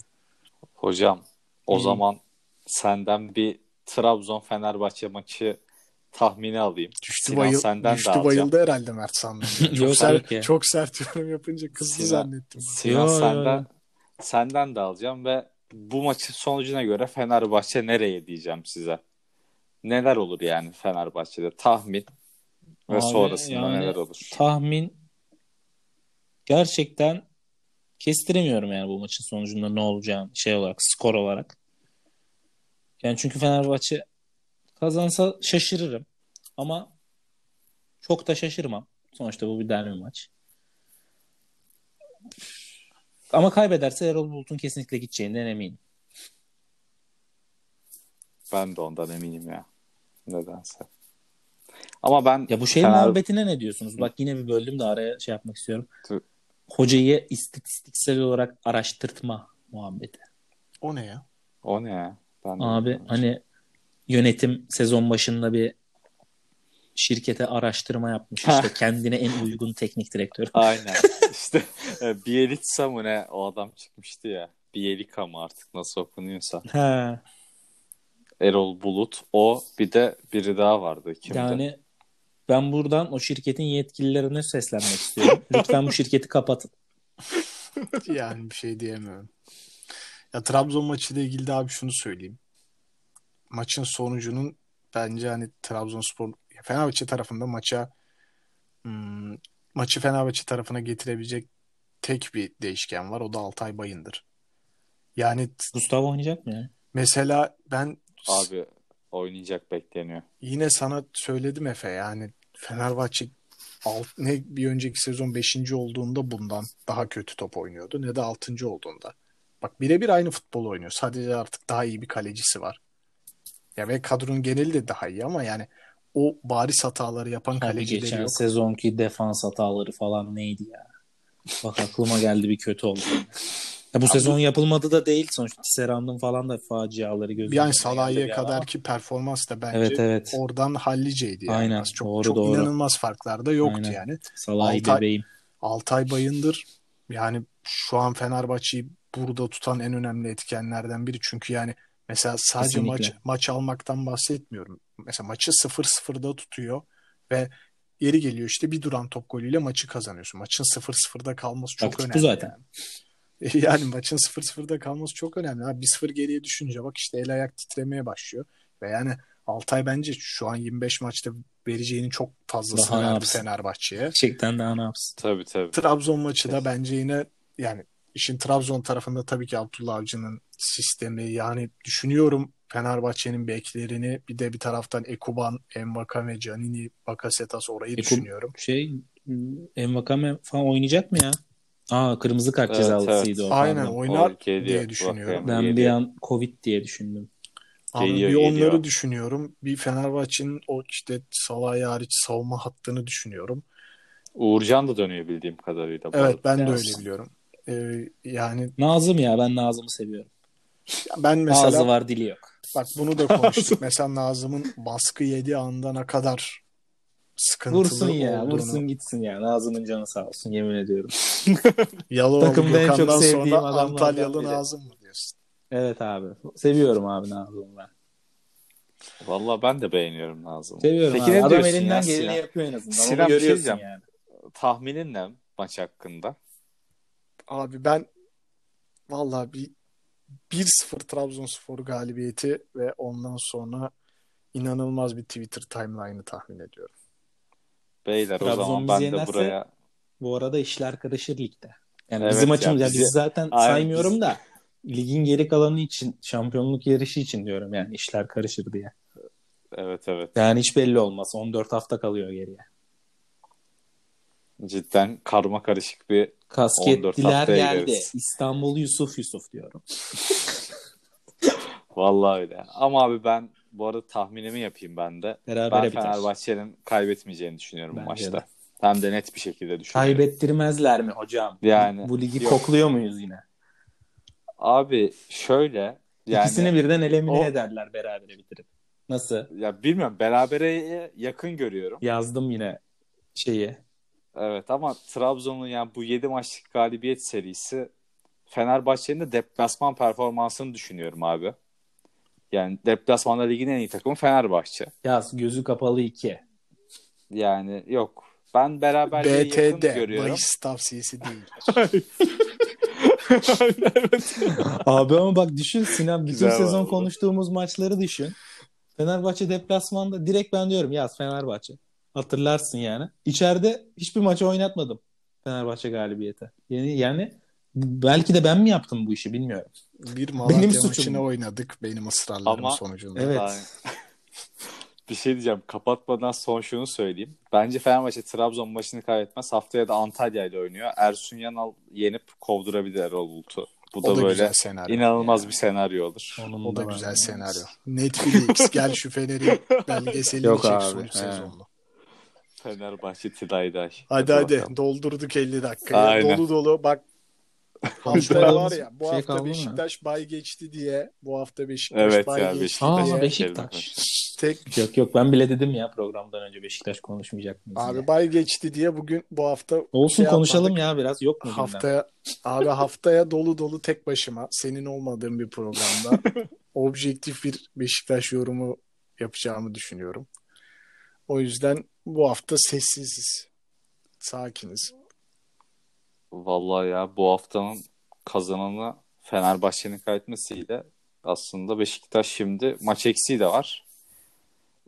Hocam o İyi. zaman senden bir Trabzon Fenerbahçe maçı tahmini alayım. Düştü, Sinan bayıl, senden de düştü alacağım. bayıldı herhalde Mert sandım. <laughs> Çok, Yok, sert, çok sert yorum yapınca kızdı Sinan- zannettim. Sinan Yo, yo, senden yo. Senden de alacağım ve bu maçın sonucuna göre Fenerbahçe nereye diyeceğim size. Neler olur yani Fenerbahçe'de tahmin ve Abi, sonrasında yani neler olur? Tahmin gerçekten kestiremiyorum yani bu maçın sonucunda ne olacağını şey olarak skor olarak. Yani çünkü Fenerbahçe kazansa şaşırırım ama çok da şaşırmam. Sonuçta bu bir derbi maç. Ama kaybederse Erol Bulut'un kesinlikle gideceğinden eminim. Ben de ondan eminim ya. Nedense. Ama ben Ya bu şey Fener- muhabbetine ne diyorsunuz? Bak yine bir böldüm de araya şey yapmak istiyorum. Tü- Hocayı istatistiksel olarak araştırtma muhabbeti. O ne ya? O ne ya? Ben Abi hani yönetim sezon başında bir şirkete araştırma yapmış. İşte kendine en uygun teknik direktör. <laughs> Aynen. İşte e, Bielitsa mı ne? O adam çıkmıştı ya. Bielika mı artık nasıl okunuyorsa. Ha, Erol Bulut. O bir de biri daha vardı. Kimdi? yani ben buradan o şirketin yetkililerine seslenmek istiyorum. <laughs> Lütfen bu şirketi kapatın. Yani bir şey diyemiyorum. Ya Trabzon maçıyla ilgili de abi şunu söyleyeyim. Maçın sonucunun bence hani Trabzonspor Fenerbahçe tarafında maça hmm, maçı Fenerbahçe tarafına getirebilecek tek bir değişken var. O da Altay Bayındır. Yani Gustavo oynayacak mı mesela ben Abi oynayacak bekleniyor. yine sana söyledim Efe yani Fenerbahçe alt, ne bir önceki sezon 5. olduğunda bundan daha kötü top oynuyordu ne de 6. olduğunda. Bak birebir aynı futbol oynuyor. Sadece artık daha iyi bir kalecisi var. Ya ve kadronun geneli de daha iyi ama yani o bariz hataları yapan Abi kalecileri geçen yok. sezonki defans hataları falan neydi ya? Bak aklıma geldi bir kötü oldu. Ya bu sezon yapılmadı da değil sonuçta. Tisserand'ın falan da faciaları gözümüzde. Yani Salah'a kadar ki performans da bence Evet evet. oradan halliceydi yani. Aynen, Çok, doğru, çok doğru. inanılmaz farklar da yoktu Aynen. yani. Salah'ı Altay- bebeğim. Altay Bayındır yani şu an Fenerbahçe'yi burada tutan en önemli etkenlerden biri. Çünkü yani mesela sadece Kesinlikle. maç maç almaktan bahsetmiyorum. Mesela maçı 0-0'da tutuyor ve yeri geliyor işte bir duran top golüyle maçı kazanıyorsun. Maçın 0-0'da kalması çok bu önemli. zaten. Yani. <laughs> Yani maçın 0-0'da kalması çok önemli. Ha, 1-0 geriye düşünce bak işte el ayak titremeye başlıyor. Ve yani Altay bence şu an 25 maçta vereceğinin çok fazlasını Daha ne verdi? Fenerbahçe'ye. Gerçekten daha ne yapsın? Tabii tabii. Trabzon maçı da bence yine yani işin Trabzon tarafında tabii ki Abdullah Avcı'nın sistemi yani düşünüyorum Fenerbahçe'nin beklerini bir de bir taraftan Ekuban, Envakame, Canini, Bakasetas orayı Eku- düşünüyorum. Şey Envakame falan oynayacak mı ya? Aa kırmızı kart Evet, cezalısıydı o. Aynen pardon. oynar O geliyor, diye düşünüyorum. Ben bir an Covid diye düşündüm. Abi Geliyor, bir onları geliyor. düşünüyorum. Bir Fenerbahçe'nin o işte Salah'ı hariç savunma hattını düşünüyorum. Uğurcan da dönüyor bildiğim kadarıyla. Evet ben de öyle biliyorum. Ee, yani Nazım ya ben Nazım'ı seviyorum. ben mesela Ağzı var dili yok. Bak bunu da konuştuk. <laughs> Mesela Nazım'ın baskı yediği anda ne kadar sıkıntılı Vursun ya olduğunu. vursun gitsin ya. Nazım'ın canı sağ olsun yemin ediyorum. <laughs> Yalovalı Takımda en çok sevdiğim sonra Antalyalı. Nazım mı diyorsun? Evet abi. Seviyorum abi Nazım'ı ben. Vallahi ben de beğeniyorum Nazım'ı. Seviyorum Peki abi. ne Adam elinden ya geleni Sinan? yapıyor en azından. Sinan, Onu bir şey görüyorsun diyeceğim. yani. Tahminin ne maç hakkında? Abi ben vallahi bir 1-0 Trabzonspor galibiyeti ve ondan sonra inanılmaz bir Twitter timeline'ı tahmin ediyorum. Beyler o Trabzon zaman bizi ben de yenerse- buraya Bu arada işler karışır ligde. Yani Evet bizim ya, açımız ya bizi- biz zaten Aynen, saymıyorum biz- da ligin geri kalanı için şampiyonluk yarışı için diyorum yani işler karışır diye. evet evet Yani hiç belli olmaz. 14 hafta kalıyor geriye. Cidden karma karışık bir 14 Kasketliler geldi. gireriz. İstanbul Yusuf Yusuf diyorum. <laughs> vallahi öyle. Ama abi ben bu arada tahminimi yapayım ben de. Berabere Ben. Fenerbahçe'nin kaybetmeyeceğini düşünüyorum bu Bence maçta. de. Hem de net bir şekilde düşünüyorum. Kaybettirmezler mi hocam? Yani, Bu ligi yok. kokluyor muyuz yine? Abi şöyle yani İkisini birden elimine o- ederler berabere bitirip. Nasıl? ya bilmiyorum berabereye yakın görüyorum. Yazdım yine şeyi. Evet ama Trabzon'un yani bu 7 maçlık galibiyet serisi Fenerbahçe'nin de deplasman performansını düşünüyorum abi. Yani deplasmanda ligin en iyi takımı Fenerbahçe. Yaz gözü kapalı 2. Yani yok. Ben beraberliğe yakın BTD görüyorum. bahis tavsiyesi değil. <laughs> Abi ama bak düşün Sinan bütün Güzel sezon vallahi. konuştuğumuz maçları düşün. Fenerbahçe deplasmanda direkt ben diyorum yaz Fenerbahçe. Hatırlarsın yani. İçeride hiçbir maçı oynatmadım Fenerbahçe galibiyeti. Yani, yani belki de ben mi yaptım bu işi bilmiyorum. Bir Malatya Benim bu. oynadık benim ısrarlarım Ama- sonucunda. Evet. Yani- <laughs> bir şey diyeceğim. Kapatmadan son şunu söyleyeyim. Bence Fenerbahçe Trabzon maçını kaybetmez. Haftaya da Antalya ile oynuyor. Ersun Yanal yenip kovdurabilir Erol Bulut'u. Bu O da, da böyle güzel senaryo. inanılmaz bir senaryo olur. Onun O da ben- güzel senaryo. Netflix gel şu Fener'in belgeselini Yok çek abi, son sezonlu. Fenerbahçe Tilayday. Hadi hadi bakalım. doldurduk 50 dakikayı. Aynen. Dolu dolu bak haftaya var ya bu şey hafta kaldı mı? Beşiktaş bay geçti diye bu hafta Beşiktaş Evet bay ya geçti Beşiktaş. diye Aa, Beşiktaş. tek Yok yok ben bile dedim ya programdan önce Beşiktaş konuşmayacak mıyız abi diye. bay geçti diye bugün bu hafta Olsun şey konuşalım yapmadık. ya biraz yok mu? Haftaya abi haftaya dolu dolu tek başıma senin olmadığın bir programda <laughs> objektif bir Beşiktaş yorumu yapacağımı düşünüyorum. O yüzden bu hafta sessiziz. Sakiniz. Vallahi ya bu haftanın kazananı Fenerbahçe'nin kaybetmesiyle aslında Beşiktaş şimdi maç eksiği de var.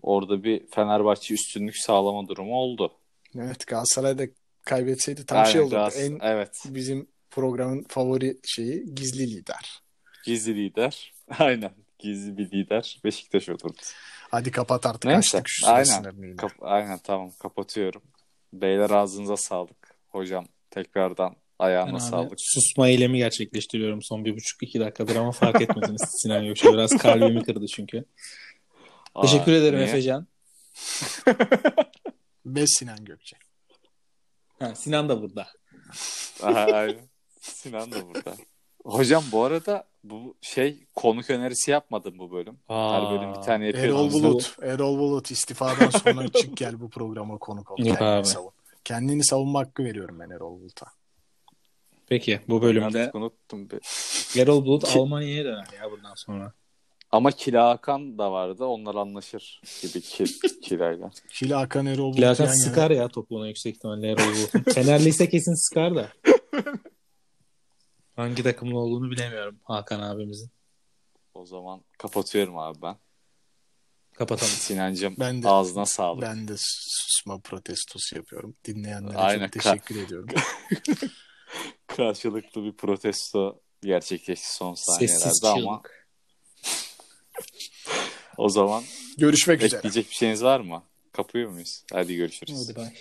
Orada bir Fenerbahçe üstünlük sağlama durumu oldu. Evet Galatasaray da kaybetseydi tam şey Aynen, olurdu. biraz- En Evet. bizim programın favori şeyi gizli lider. Gizli lider. <laughs> Aynen. Gizli bir lider Beşiktaş olurdu. Hadi kapat artık Neyse. açtık şu Aynen. Kap- Aynen tamam kapatıyorum. Beyler ağzınıza sağlık. Hocam tekrardan Ben ayağına abi sağlık. susma eylemi gerçekleştiriyorum son bir buçuk iki dakikadır ama fark etmediniz <laughs> Sinan Gökçe biraz kalbimi kırdı çünkü. Aa, Teşekkür ederim niye? Efecan. <laughs> Ve Sinan Gökçe. Ha, Sinan da burada. Aha, aynen. Sinan da burada. Hocam bu arada bu şey konuk önerisi yapmadım bu bölüm. Her bölüm bir tane Erol yapıyordum. Bulut. Erol Bulut istifadan sonra <laughs> çık gel bu programa konuk ol. Yok Kendini abi. savun. Kendini savunma hakkı veriyorum ben Erol Bulut'a. Peki bu bölümde unuttum. bir. Erol Bulut Ki- Almanya'ya döner ya bundan sonra. Ama Kila Hakan da vardı. Onlar anlaşır gibi ki, <laughs> Kila'yla. Kili Hakan Erol Bulut yan yana. sıkar ya topuğuna yüksek ihtimalle Erol Bulut'un. Fenerliyse kesin sıkar da. <laughs> Hangi takımlı olduğunu bilemiyorum Hakan abimizin. O zaman kapatıyorum abi ben. Kapatalım. Sinancım Ben de- ağzına sağlık. Ben de susma protestosu yapıyorum. Dinleyenlere Aynen, çok teşekkür ediyorum. <laughs> Karşılıklı bir protesto gerçekleşti son saniyelerde Sessiz ama <laughs> o zaman Görüşmek üzere. ekleyecek bir şeyiniz var mı? Kapıyor muyuz? Hadi görüşürüz. Hadi bay.